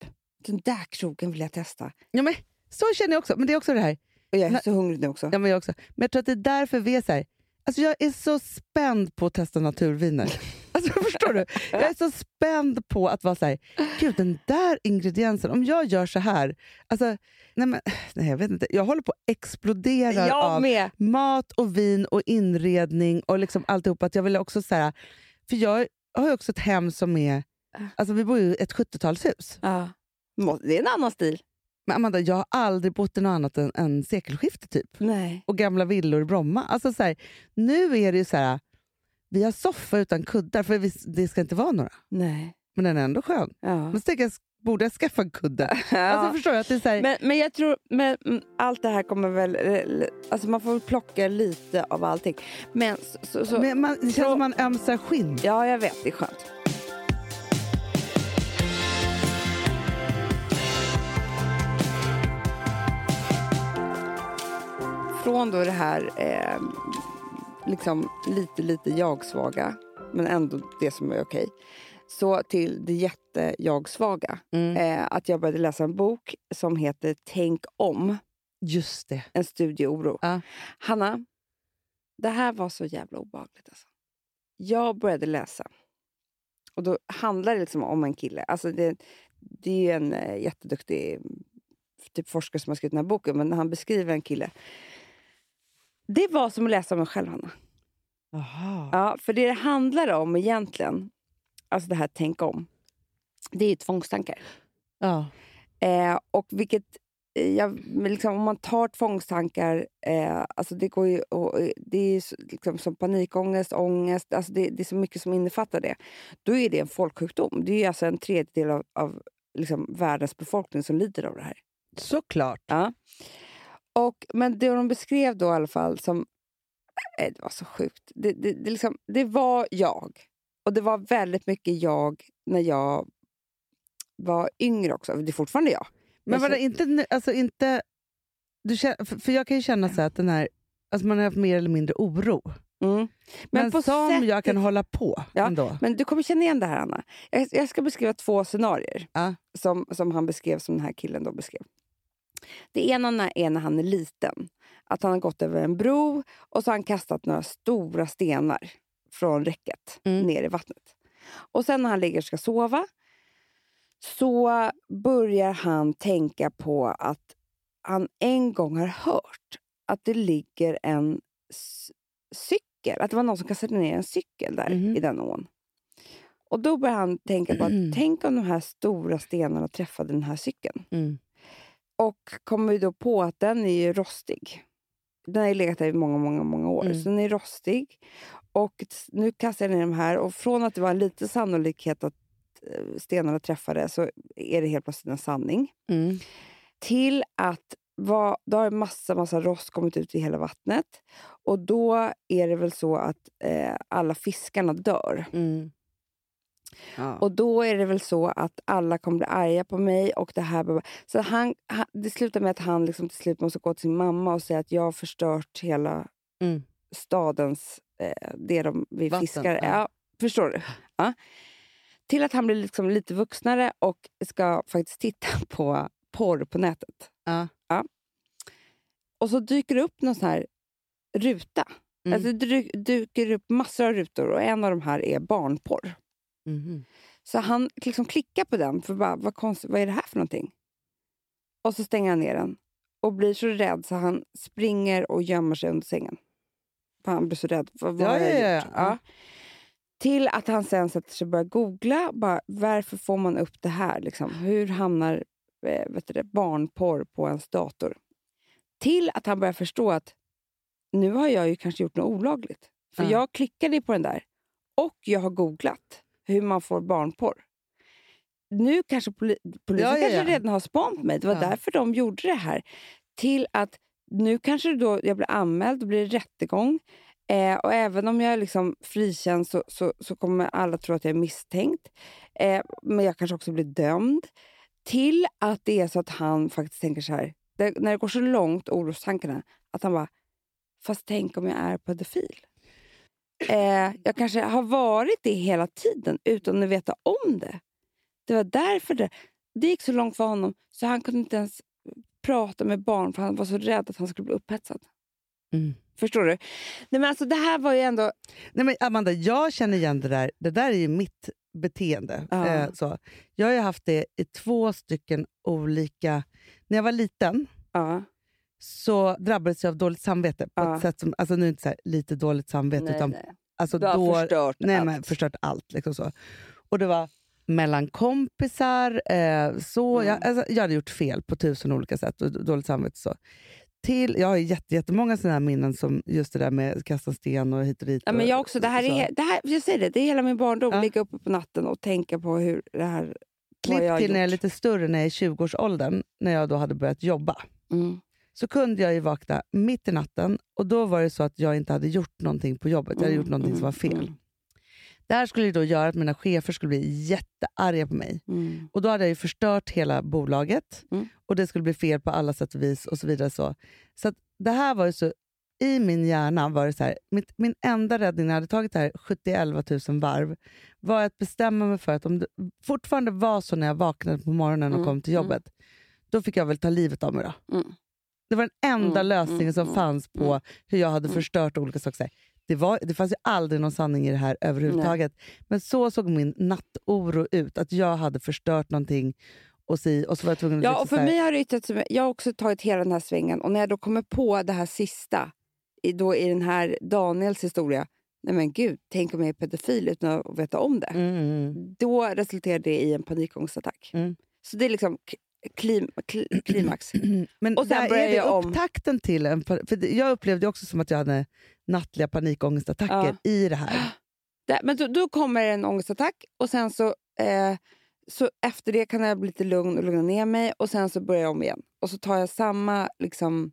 Den där krogen vill jag testa. Ja, men, så känner jag också. Men det är också det här. Och jag är Nej. så hungrig nu också. Ja, men jag också. Men jag tror att det är därför vi är så här. Alltså jag är så spänd på att testa naturviner. Alltså, förstår du? Jag är så spänd på att vara så här, gud den där ingrediensen, om jag gör så här. Alltså, nej, men, nej, jag vet inte. Jag håller på att explodera av med. mat och vin och inredning och liksom alltihop. Att jag vill också så här, för jag har ju också ett hem som är, alltså vi bor ju i ett 70-talshus. Ja. Det är en annan stil. Men Amanda, jag har aldrig bott i något annat än, än sekelskifte typ Nej. och gamla villor i Bromma. Alltså så här, nu är det ju så här, vi har soffa utan kuddar för vi, det ska inte vara några. Nej. Men den är ändå skön. Ja. Men så jag, borde jag skaffa en kudde? Ja. Alltså förstår jag att det är så här, Men, men jag tror, men, mm, allt det här kommer väl, eh, alltså man får väl plocka lite av allting. Men så, så men man, det känns så- som man ömsar skinn. ja jag vet, det är skönt. Från då det här eh, liksom lite, lite jag-svaga, men ändå det som är okej, så till det jätte-jag-svaga. Mm. Eh, att jag började läsa en bok som heter Tänk om, Just det. en studieoro. Ja. Hanna, det här var så jävla obehagligt. Alltså. Jag började läsa. Och då handlar det liksom om en kille. Alltså det, det är en eh, jätteduktig typ forskare som har skrivit den här boken, men han beskriver en kille. Det var som att läsa om mig själv, Hanna. Aha. Ja, för det det handlar om egentligen, alltså det här tänk om, det är ju tvångstankar. Ja. Eh, och vilket, eh, jag, liksom, om man tar tvångstankar, eh, alltså det, går ju, och, det är liksom som panikångest, ångest, alltså det, det är så mycket som innefattar det. Då är det en folksjukdom. Det är alltså en tredjedel av, av liksom världens befolkning som lider av det här. Såklart. Ja. Och, men det de beskrev då i alla fall som... eh, Det var så sjukt. Det, det, det, liksom, det var jag. Och det var väldigt mycket jag när jag var yngre också. Det är fortfarande jag. Men Jag var det inte, alltså inte du för, jag kan ju känna så att den här, alltså man har haft mer eller mindre oro. Mm. Men, på som sättet- jag kan hålla på Ja, ändå. Men du kommer känna igen det här, Anna. Jag, jag ska beskriva två scenarier Ja. som, som han beskrev, som den här killen då beskrev. Det ena är när han är liten. Att han har gått över en bro och så har han kastat några stora stenar från räcket Mm. ner i vattnet. Och sen när han ligger och ska sova så börjar han tänka på att han en gång har hört att det ligger en cykel, att det var någon som kastade ner en cykel där Mhm. i den ån. Och då börjar han tänka på att tänk om de här stora stenarna träffade den här cykeln. Mm. Och kommer ju då på att den är ju rostig. Den har ju legat där i många, många, många år. Mm. Så den är rostig. Och nu kastar jag ner de här och från att det var en liten sannolikhet att eh, stenarna träffade så är det helt plötsligt en sanning. Mm. Till att va, då har en massa, massa rost kommit ut i hela vattnet. Och då är det väl så att eh, alla fiskarna dör. Mm. Ja. Och då är det väl så att alla kommer bli arga på mig. och det här Så han, han, det slutar med att han liksom till slut måste gå till sin mamma och säga att jag har förstört hela Mm. stadens... Eh, det de, vi Vatten, fiskar. ja. Ja. förstår du? Ja. Till att han blir liksom lite vuxnare och ska faktiskt titta på porr på nätet. Ja. och så dyker det upp någon sån här ruta. Mm. Alltså, det dy- dyker upp massor av rutor och en av de här är barnporr. Mhm. Så han liksom klickar på den för bara, vad, konstigt, vad är det här för någonting? Och så stänger han ner den och blir så rädd så han springer och gömmer sig under sängen. För han blir så rädd. Vad, vad Ja, har jag ja, gjort? ja. Till att han sen sätter sig och börjar googla. Bara, varför får man upp det här? Liksom? Hur hamnar eh, vet du barnporr på ens dator? Till att han börjar förstå att nu har jag ju kanske gjort något olagligt. För Ja. jag klickade på den där och jag har googlat hur man får barnporr. Nu kanske poli polisen Ja, ja, kanske ja. redan har span på mig. Det var därför de gjorde det här. Till att nu kanske då jag blir anmäld, då blir det rättegång. Eh, och även om jag är liksom frikänns så, så, så kommer alla tro att jag är misstänkt. Eh, men jag kanske också blir dömd. Till att det är så att han faktiskt tänker så här, det, när det går så långt, orostankarna, att han bara, fast tänk om jag är pedofil? Eh, jag kanske har varit det hela tiden utan att veta om det. Det var därför det, det gick så långt för honom så han kunde inte ens prata med barn för han var så rädd att han skulle bli upphetsad. Mm. Förstår du? Nej, men alltså, det här var ju ändå... Nej, men Amanda, jag känner igen det där. Det där är ju mitt beteende. Ja. Eh, så. Jag har haft det i två stycken olika... När jag var liten Ja, så drabbades jag av dåligt samvete. På Ja. ett sätt som, alltså nu är det inte så här, lite dåligt samvete, nej, utan nej. Alltså Du har då, förstört nej, allt. Men, förstört allt. Liksom så. Och det var mellan kompisar. Eh, så, Mm. jag, alltså, jag hade gjort fel på tusen olika sätt och dåligt samvete. Så. Till, jag har jätte, jättemånga sådana här minnen som just det där med kasta sten och hit och dit. Ja, men jag också. Det här är, det här, jag säger det, det är hela min barndom. Ja. Ligga uppe på natten och tänka på hur det här... Klipp till när jag är gjort. lite större, när jag är i 20-årsåldern, när jag då hade börjat jobba. Mm. Så kunde jag ju vakna mitt i natten och då var det så att jag inte hade gjort någonting på jobbet. Jag hade gjort någonting som var fel. Mm. Det här skulle då göra att mina chefer skulle bli jättearga på mig. Mm. Och Då hade jag förstört hela bolaget Mm. och det skulle bli fel på alla sätt och vis. och så vidare. Så, så det här var ju så... I min hjärna var det så här, mitt, min enda räddning när jag hade tagit det här 70 000 varv var att bestämma mig för att om det fortfarande var så när jag vaknade på morgonen och Mm, kom till mm. jobbet, då fick jag väl ta livet av mig. Då. Det var den enda Mm, lösningen mm, som mm, fanns på hur jag hade förstört olika saker. Det, var, det fanns ju aldrig någon sanning i det här överhuvudtaget. Men så såg min nattoro ut, att jag hade förstört någonting och, si, och så var jag tvungen att... Ja, liksom och för mig har det yttrat sig, jag har också tagit hela den här svängen och när jag då kommer på det här sista i, då i den här Daniels historia, nej men gud, tänk om jag är pedofil utan att veta om det. Mm, Då resulterar det i en panikångestattack. Mm. Så det är liksom klim, kli- klimax. Men Och sen börjar det jag om. upptakten till en... För det- jag upplevde också som att jag hade nattliga panikångestattacker i det här. Där, men då, då kommer en ångestattack och sen så, eh, så efter det kan jag bli lite lugn och lugna ner mig och sen så börjar jag om igen. Och så tar jag samma, liksom,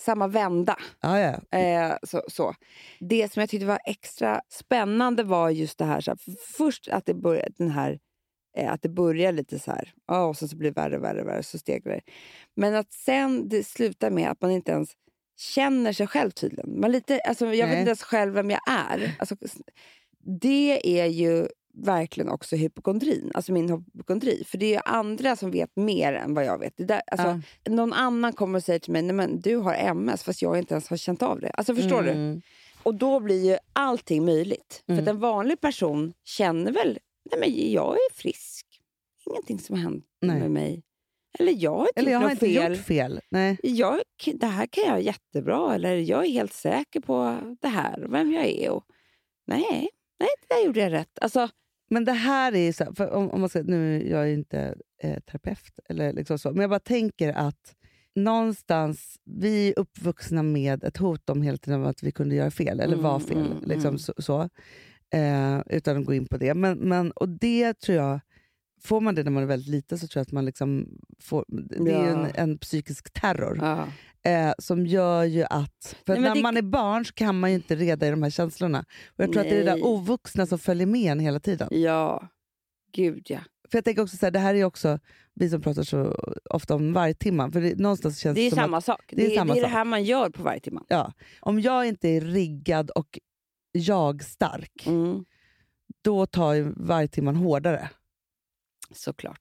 samma vända. Ja, ja. Eh, så, så. Det som jag tyckte var extra spännande var just det här, så här först att det började, den här att det börjar lite så här, ja, och sen så blir det värre, värre, värre, så stegrar det. Men att sen det slutar med att man inte ens känner sig själv tydligen. Man lite, alltså, jag vet Nej. inte ens själv vem jag är. Alltså, det är ju verkligen också hypokondrin, alltså min hypokondri. För det är ju andra som vet mer än vad jag vet. Det där, alltså, Någon annan kommer och säger till mig, nej men du har MS fast jag inte ens har känt av det. Alltså förstår du? Mm. Och då blir ju allting möjligt. Mm. För att en vanlig person känner väl, nej men jag är frisk. Ingenting som har hänt Nej. med mig. Eller jag har inte Eller jag har inte fel. gjort fel. Nej. Jag, det här kan jag jättebra. Eller jag är helt säker på det här, vem jag är. Och, nej, nej, det där gjorde jag rätt. Alltså, Men det här är så här, om, om man ska, nu jag är ju inte eh, terapeut, eller liksom så, men jag bara tänker att någonstans, vi är uppvuxna med ett hot om hela tiden att vi kunde göra fel, eller Mm, var fel. mm, liksom mm. så, så. Eh, utan att gå in på det. Men, men, och det tror jag, får man det när man är väldigt liten så tror jag att man liksom får, det är ju en, Ja. en psykisk terror. ja. Eh, som gör ju att... För Nej, när det- man är barn så kan man ju inte reda i de här känslorna. Och Jag tror att det är det Nej. där ovuxna som följer med en hela tiden. ja, gud ja. För jag tänker också så här, det här är också, vi som pratar så ofta om vargtimman, för det, någonstans känns Det är som samma att, sak. det är Det är, samma det, är det här man gör på varje timme. ja, om jag inte är riggad och jag-stark, Mm. då tar ju vargtimman hårdare. Såklart.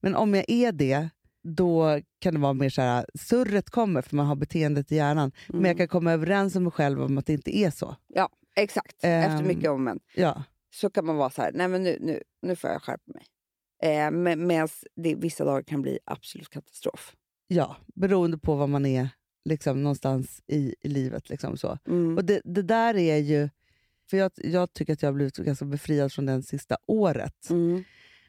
Men om jag är det, då kan det vara mer så här, surret kommer för man har beteendet i hjärnan. Men jag kan komma överens med mig själv om att det inte är så. Ja, exakt. Efter Ehm. mycket om men. Ja, Så kan man vara så här, nej men nu, nu, nu får jag skärpa mig. Eh, Medan det vissa dagar kan bli absolut katastrof. ja, beroende på vad man är liksom, någonstans i, i livet. Liksom, så. Mm. Och det, det där är ju... För jag, jag tycker att jag har blivit ganska befriad från det sista året. Mm.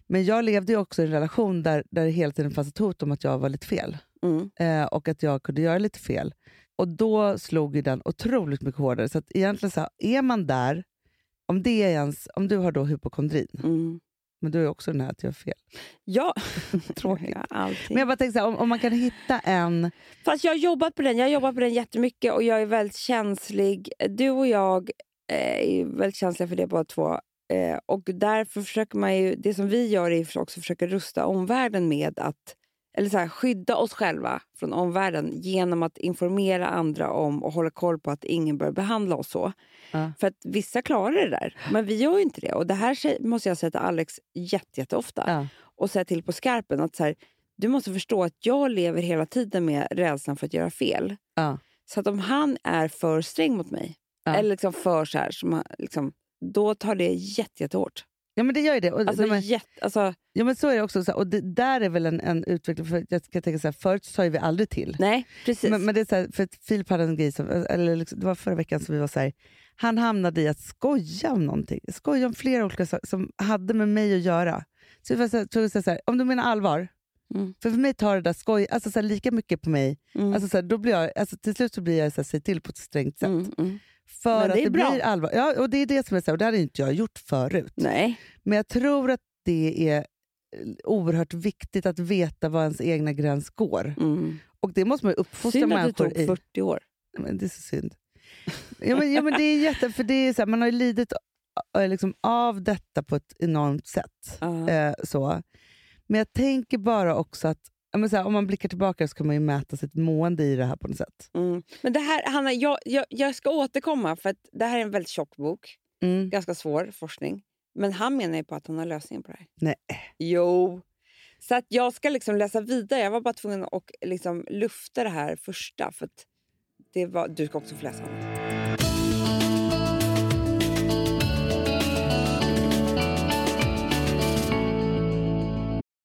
Men jag levde ju också i en relation där, där det hela tiden fanns ett hot om att jag var lite fel. Mm. Eh, och att jag kunde göra lite fel. Och då slog ju den otroligt mycket hårdare. Så att egentligen så här, är man där, om, det är ens, om du har då hypokondrin, Mm. men du är också den här att jag har fel. Ja, Tråkigt. Ja. Men jag bara tänkte så här, om, om man kan hitta en... Fast jag har jobbat på den. Jag har jobbat på den jättemycket och jag är väldigt känslig. Du och jag är väldigt känsliga för det båda två. Eh, och därför försöker man ju, det som vi gör är också att försöka rusta omvärlden med att eller så här, skydda oss själva från omvärlden genom att informera andra om och hålla koll på att ingen bör behandla oss så. Ja. För att vissa klarar det där, men vi gör ju inte det. Och det här måste jag säga till Alex jätte, jätteofta. Ja. Och säga till på skarpen att så här, du måste förstå att jag lever hela tiden med rädslan för att göra fel. Ja. Så att om han är för sträng mot mig, Ja. eller liksom för så här, som liksom, då tar det jätte, jättehårt. Ja, men det gör ju det. Och, Alltså, men, jätte, alltså, ja, men så är det också. Så här, och det där är väl en, en utveckling. För jag ska tänka så här, förut sa vi aldrig till. nej, precis. Men, men det är så här, för Filip hade en grej, som, eller liksom, det var förra veckan som vi var så här, han hamnade i att skoja om någonting. Skoja om flera olika saker som hade med mig att göra. Så jag var så här, om du menar allvar, Mm. för för mig tar det där skoj alltså så lika mycket på mig. Mm. Alltså så då blir jag, alltså till slut så blir jag så här, säg till på ett strängt sätt. Mm, mm. För Men att det det bra. blir allvar. Ja, och det är det som är så här, och det hade inte jag gjort förut. Nej. Men jag tror att det är eh, oerhört viktigt att veta var ens egna gräns går. Mm. Och det måste man ju uppfostra Synd att det människor tog i. 40 år. Men det är så synd. Ja, men, ja, men det är jätte, för det är så här, man har ju lidit äh, liksom, av detta på ett enormt sätt. Ja. Eh, så. Men jag tänker bara också att men så här, om man blickar tillbaka så kan man ju mäta sitt mående i det här på något sätt. Mm. Men det här, Hanna, jag, jag, jag ska återkomma för att det här är en väldigt tjock bok. Mm. Ganska svår forskning. Men han menar ju på att han har lösningen på det här. Nej. Jo. Så att jag ska liksom läsa vidare. Jag var bara tvungen att liksom lufta det här första. För det var, du ska också få läsa. Hanna.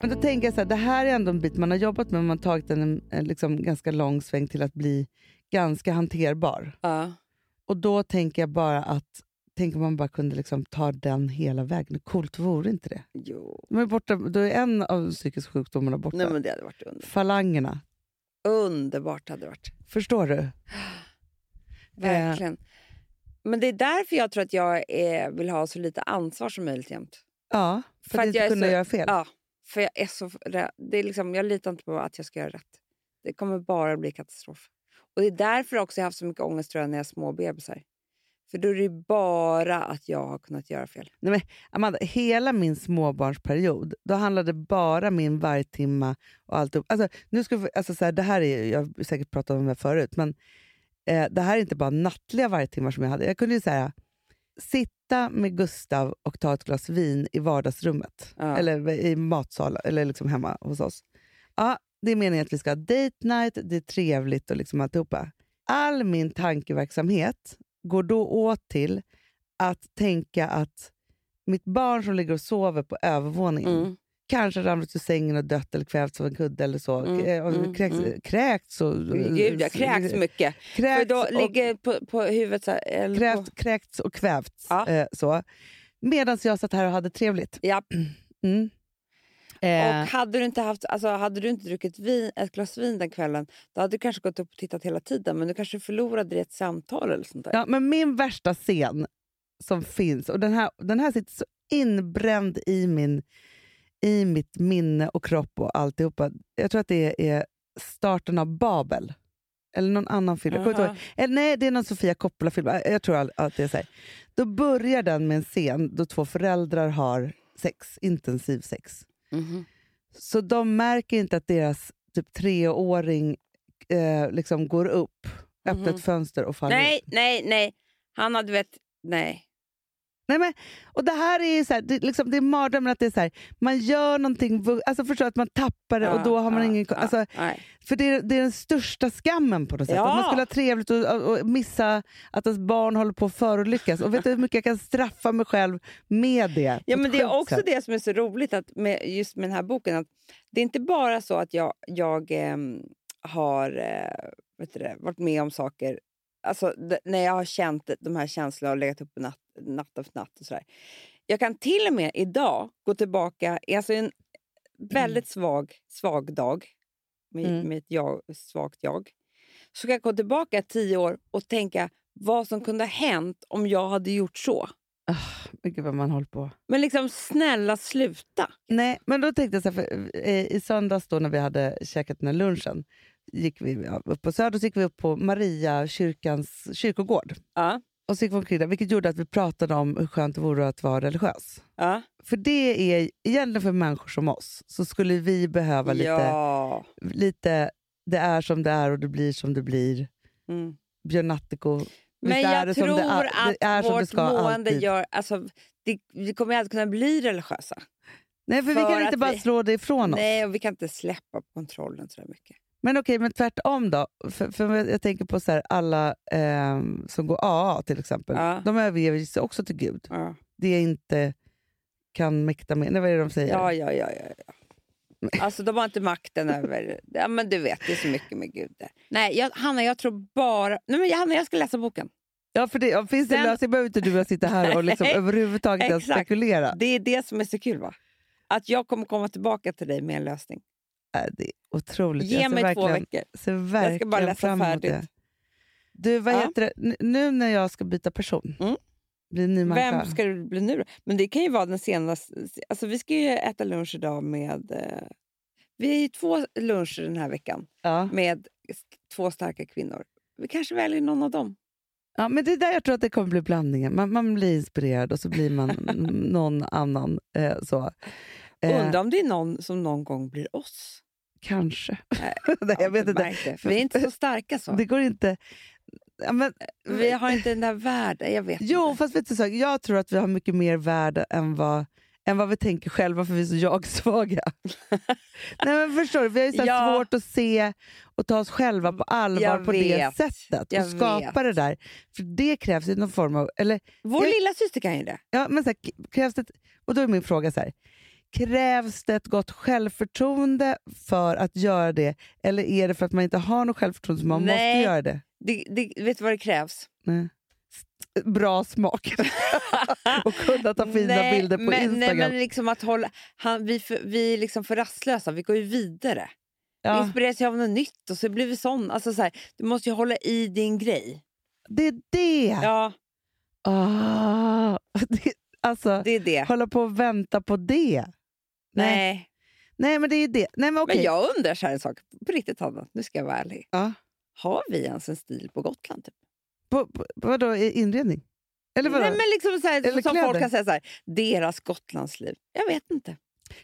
Men då tänker jag så här, det här är ändå en bit man har jobbat med, man har tagit en, en, liksom ganska lång sväng till att bli ganska hanterbar. Ja. Och då tänker jag bara att, tänk om man bara kunde liksom ta den hela vägen. Coolt vore inte det? Jo. De är borta, då är en av psykiska sjukdomarna borta. Nej, men det hade varit under. Falangerna. underbart. hade det varit. Förstår du? Verkligen. Men det är därför jag tror att jag är, vill ha så lite ansvar som möjligt jämt. Ja, för, För att att jag kunna så- göra fel. Ja, för jag är så rädd. Det är liksom, jag litar inte på att jag ska göra rätt. Det kommer bara bli katastrof. Och Det är därför också jag har haft så mycket ångest tror jag, när jag har små bebisar. För då är det bara att jag har kunnat göra fel. Amanda, hela min småbarnsperiod, då handlade bara min vargtimma och allt upp. Alltså, nu ska vi, alltså så här, det här är, jag har säkert pratat om det förut, men eh, det här är inte bara nattliga vargtimmar som jag hade. Jag kunde ju säga sitta med Gustav och ta ett glas vin i vardagsrummet. Ja. Eller i matsalen, eller liksom hemma hos oss. Ja, det är meningen att vi ska ha date night, det är trevligt och liksom alltihopa. All min tankeverksamhet går då åt till att tänka att mitt barn som ligger och sover på övervåningen Mm. Kanske ramlat ur sängen och dött eller kvävts av en kudde eller så. Mm, och mm, kräks, mm. kräkts och... Gud, jag kräks mycket. För Kräkts då och, ligger på, på huvudet så här. Eller på, krävt, kräkts och kvävts. Ja. Eh, så. Medan jag satt här och hade trevligt. ja. Mm. Eh, Och hade du inte haft, alltså, hade du inte druckit vin, ett glas vin den kvällen, då hade du kanske gått upp och tittat hela tiden, men du kanske förlorade i ett samtal eller sånt där. ja, men min värsta scen som finns, och den här, den här sitter så inbränd i, min, i mitt minne och kropp och alltihopa. Jag tror att det är starten av Babel. Eller någon annan film. Aha. ihåg. Eller, nej, det är någon Sofia Coppola-film. Jag tror att det är så här. Då börjar den med en scen då två föräldrar har sex, intensiv sex. Mhm. Så de märker inte att deras typ treåring eh, liksom går upp, öppnar ett fönster och faller Nej, nej, nej. Han hade vet, nej. Nej, men, och det här är så här, det, liksom, det är mardrömmen att det är så här, man gör någonting, alltså förstår att man tappar det och då har man Ja, ingen... ja, Alltså, nej. för det är, det är den största skammen på något sätt. Ja. Att man skulle ha trevligt och, och, missa att ens barn håller på att förolyckas. Och vet du hur mycket jag kan straffa mig själv med det? Ja, men det är också sätt. det som är så roligt att med, just med den här boken. Att det är inte bara så att jag, jag ehm, har eh, vet du det, varit med om saker, alltså när jag har känt de här känslorna och legat uppe natt, natt efter natt och sådär. Jag kan till och med idag gå tillbaka, alltså en väldigt svag, svag dag med, Mm. med ett jag, svagt jag. Så kan jag gå tillbaka tio år och tänka vad som kunde ha hänt om jag hade gjort så. Men Gud vad man håller på. Men liksom snälla sluta. Nej, men då tänkte jag så här, för, eh, i söndags då när vi hade käkat den här lunchen, gick vi ja, upp på Söder så gick vi upp på Maria kyrkans kyrkogård. Ja, Och så gick vi omkring där, vilket gjorde att vi pratade om hur skönt det vore att vara religiös. ja. För det är egentligen för människor som oss, så skulle vi behöva lite, ja. lite det är som det är och det blir som det blir. Mm. Björn visst Men jag tror det är, att det är vårt mående alltid. gör... Alltså, det, vi kommer aldrig kunna bli religiösa. Nej, för, vi för kan inte bara vi- slå det ifrån oss. Nej, och vi kan inte släppa på kontrollen så mycket. Men okej, men tvärtom då. För, för jag tänker på så här, alla ehm, som går AA till exempel. Ja. De överger sig också till Gud. Ja, Det jag inte kan mäkta med. Nej, vad är det de säger? ja, ja. ja, ja, ja. Alltså, de har inte makten över... Ja, men du vet, det är så mycket med Gud där. Nej, jag, Hanna, jag tror bara... Nej, men Hanna, jag ska läsa boken. Ja, för det, finns det en lösning behöver inte du sitta här och liksom överhuvudtaget ens spekulera. Det är det som är så kul, va? Att jag kommer komma tillbaka till dig med en lösning. Äh, det är otroligt. Ge mig två veckor. Jag ska bara läsa färdigt. det. Du, vad Ja. heter det? Nu när jag ska byta person, Mm. bli ny människa. Vem ska du bli nu då? Men det kan ju vara den senaste... Alltså vi ska ju äta lunch idag med... Eh, vi är ju två luncher den här veckan Ja. med två starka kvinnor. Vi kanske väljer någon av dem. Ja, men det är där jag tror att det kommer bli blandningen. Man, man blir inspirerad och så blir man någon annan. Eh, så. Eh, Undrar om det är någon som någon gång blir oss. kanske. Nej, Nej, jag vet det inte. För vi är inte så starka så. Det går inte... Ja, men, Vi har inte den där världen. Jag vet Jo, inte. fast vet du, så, jag tror att vi har mycket mer värde än vad, än vad vi tänker själva för vi är så jag-svaga. Nej, men förstår du, vi har ju så Ja. svårt att se och ta oss själva på allvar Jag på det vet. sättet Jag och skapa det där. För det krävs ju någon form av... Eller, Vår jag- lilla syster kan ju det. ja, men så här, krävs det, och då är min fråga så här. Krävs det ett gott självförtroende för att göra det? Eller är det för att man inte har något självförtroende som man Nej. måste göra det? det, det vet du vad det krävs? Nej. Bra smak. och kunna ta fina nej, bilder på men, Instagram. Nej, men liksom att hålla, han, vi, för, vi är liksom för rastlösa, vi går ju vidare. Vi ja, inspireras ju av något nytt och så blir vi sån. Alltså så här, du måste ju hålla i din grej. det är det! Ja, Ah, det alltså, det är det. hålla på och vänta på det. Nej, Nej. Nej men det är det. Nej, men okej. Men jag undrar så här en sak, på riktigt Hanna, nu ska jag vara ärlig. Ja. Har vi ens en stil på Gotland? Typ? På, på, vadå, inredning? Eller vadå? Nej, men liksom så här, Eller som kläder? folk kan säga så här, deras Gotlandsliv. Jag vet inte.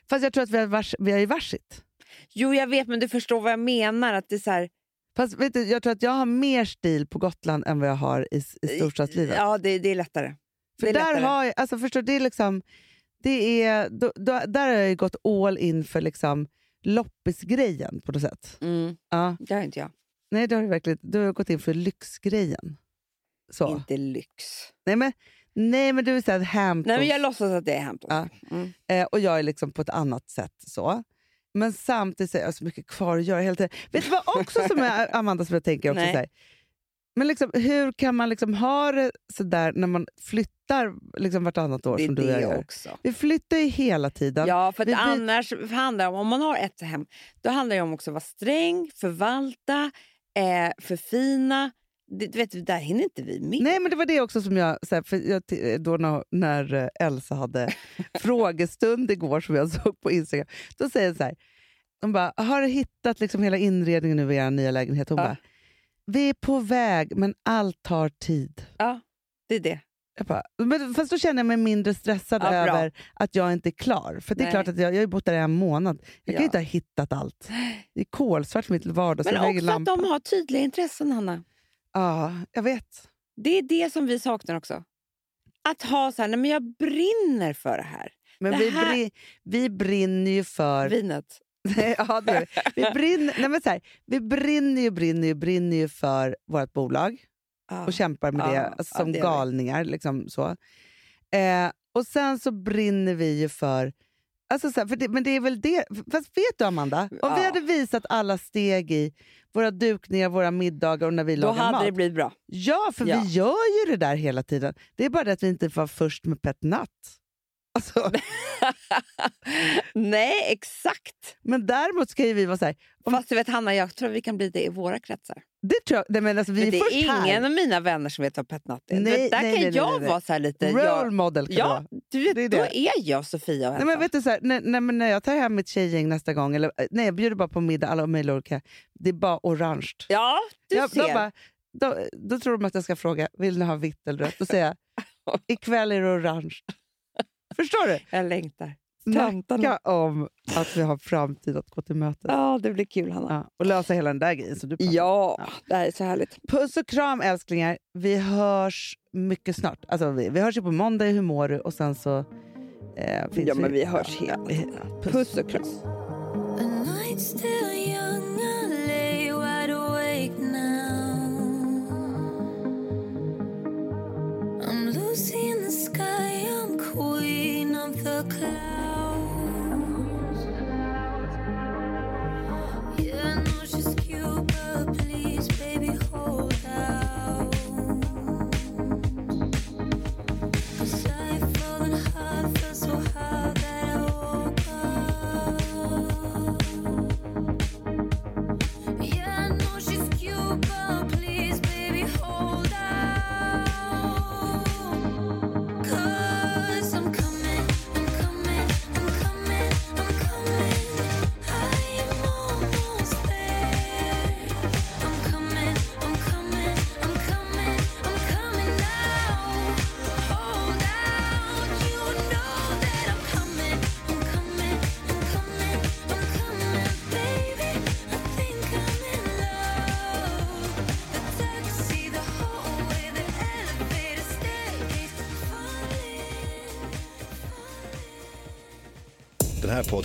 Fast jag tror att vi har, vars, vi har ju varsitt. Jo, jag vet, men du förstår vad jag menar. Att det är så här, Fast vet du, jag tror att jag har mer stil på Gotland än vad jag har i, i storstadslivet. Ja, det, det är lättare. För det är där lättare. har jag, alltså förstår du, det är liksom, det är, då, då, där har jag gått all in för liksom loppisgrejen på något sätt. Mm, Ja. det har inte jag. Nej, det har du verkligen Du har gått in för lyxgrejen. Så. Inte lyx. Nej, men, nej, men du är såhär Hamptons. Nej, men jag låtsas att det är Hamptons. Ja. Mm. eh, och jag är liksom på ett annat sätt. så. Men samtidigt så har jag så mycket kvar att göra hela tiden. Vet du vad också som är, Amanda, som jag tänker också Nej. så här, Men liksom, hur kan man liksom ha det sådär när man flyttar liksom vartannat år Det är som du det gör? också. Vi flyttar ju hela tiden. Ja, för att Vi annars handlar om, om man har ett hem, då handlar det om också att vara sträng, förvalta, eh, förfina. Det, du vet, där hinner inte vi med. Nej, men det var det också som jag... Så här, för jag då när, när eh, Elsa hade frågestund igår som jag såg på Instagram, då säger jag så här. De bara, har du hittat liksom hela inredningen nu i er nya lägenhet? Hon Ja. bara, vi är på väg men allt tar tid. Ja, det är det. Jag bara, men fast då känner jag mig mindre stressad Ja, över att jag inte är klar. För det är Nej. klart att jag, jag har bott där i en månad. Jag kan Ja. ju inte ha hittat allt. Det är kolsvart mitt vardagsrum. Men också att de har tydliga intressen, Hanna. Ja, jag vet. Det är det som vi saknar också. Att ha så här, nej men jag brinner för det här. Men Det vi, här- brin, vi brinner ju för... Vinet. ja, det gör vi. Vi brinner, nej men så här, vi brinner ju, brinner ju, brinner ju för vårt bolag Ja. och kämpar med Ja, det alltså, som det galningar. Liksom så. Eh, och sen så brinner vi ju för... Alltså så här, för det, men det är väl det... Fast vet du Amanda? Om vi hade visat alla steg i våra dukningar, våra middagar och när vi Då lagar hade mat. det blivit bra. Ja, för Ja. vi gör ju det där hela tiden. Det är bara det att vi inte var först med Pet Nut. Alltså, nej, exakt. men däremot ska ju vi vara så här... Om, Fast du vet Hanna, jag tror vi kan bli det i våra kretsar. det tror jag, nej, men alltså, vi Men är det är ingen här. av mina vänner som vet vad petnat är. Nej, där nej, kan nej, jag vara så lite... Role jag, model kan det ja, du vet, Det är då det. är jag Sofia och Nej, men vet du, så här, när, när, när jag tar hem mitt tjejgäng nästa gång, eller nej, jag bjuder bara på middag, alla möjliga olika, det är bara orange. Ja, du Jag, ser. då, bara, då, då tror de att jag ska fråga, vill ni ha vitt eller rött? Då säger jag, ikväll är det orange. Förstår du? Jag längtar. Snacka om att vi har framtid att gå till mötes. Ja, det blir kul Hanna. Ja, och lösa hela den där grejen. Så du pratar. Ja, det här är så härligt. Puss och kram älsklingar. Vi hörs mycket snart. Alltså, vi, vi hörs ju på måndag i Hur mår du? Och sen så... Eh, finns Ja, men vi hörs ja, hela tiden. Puss och kram. close.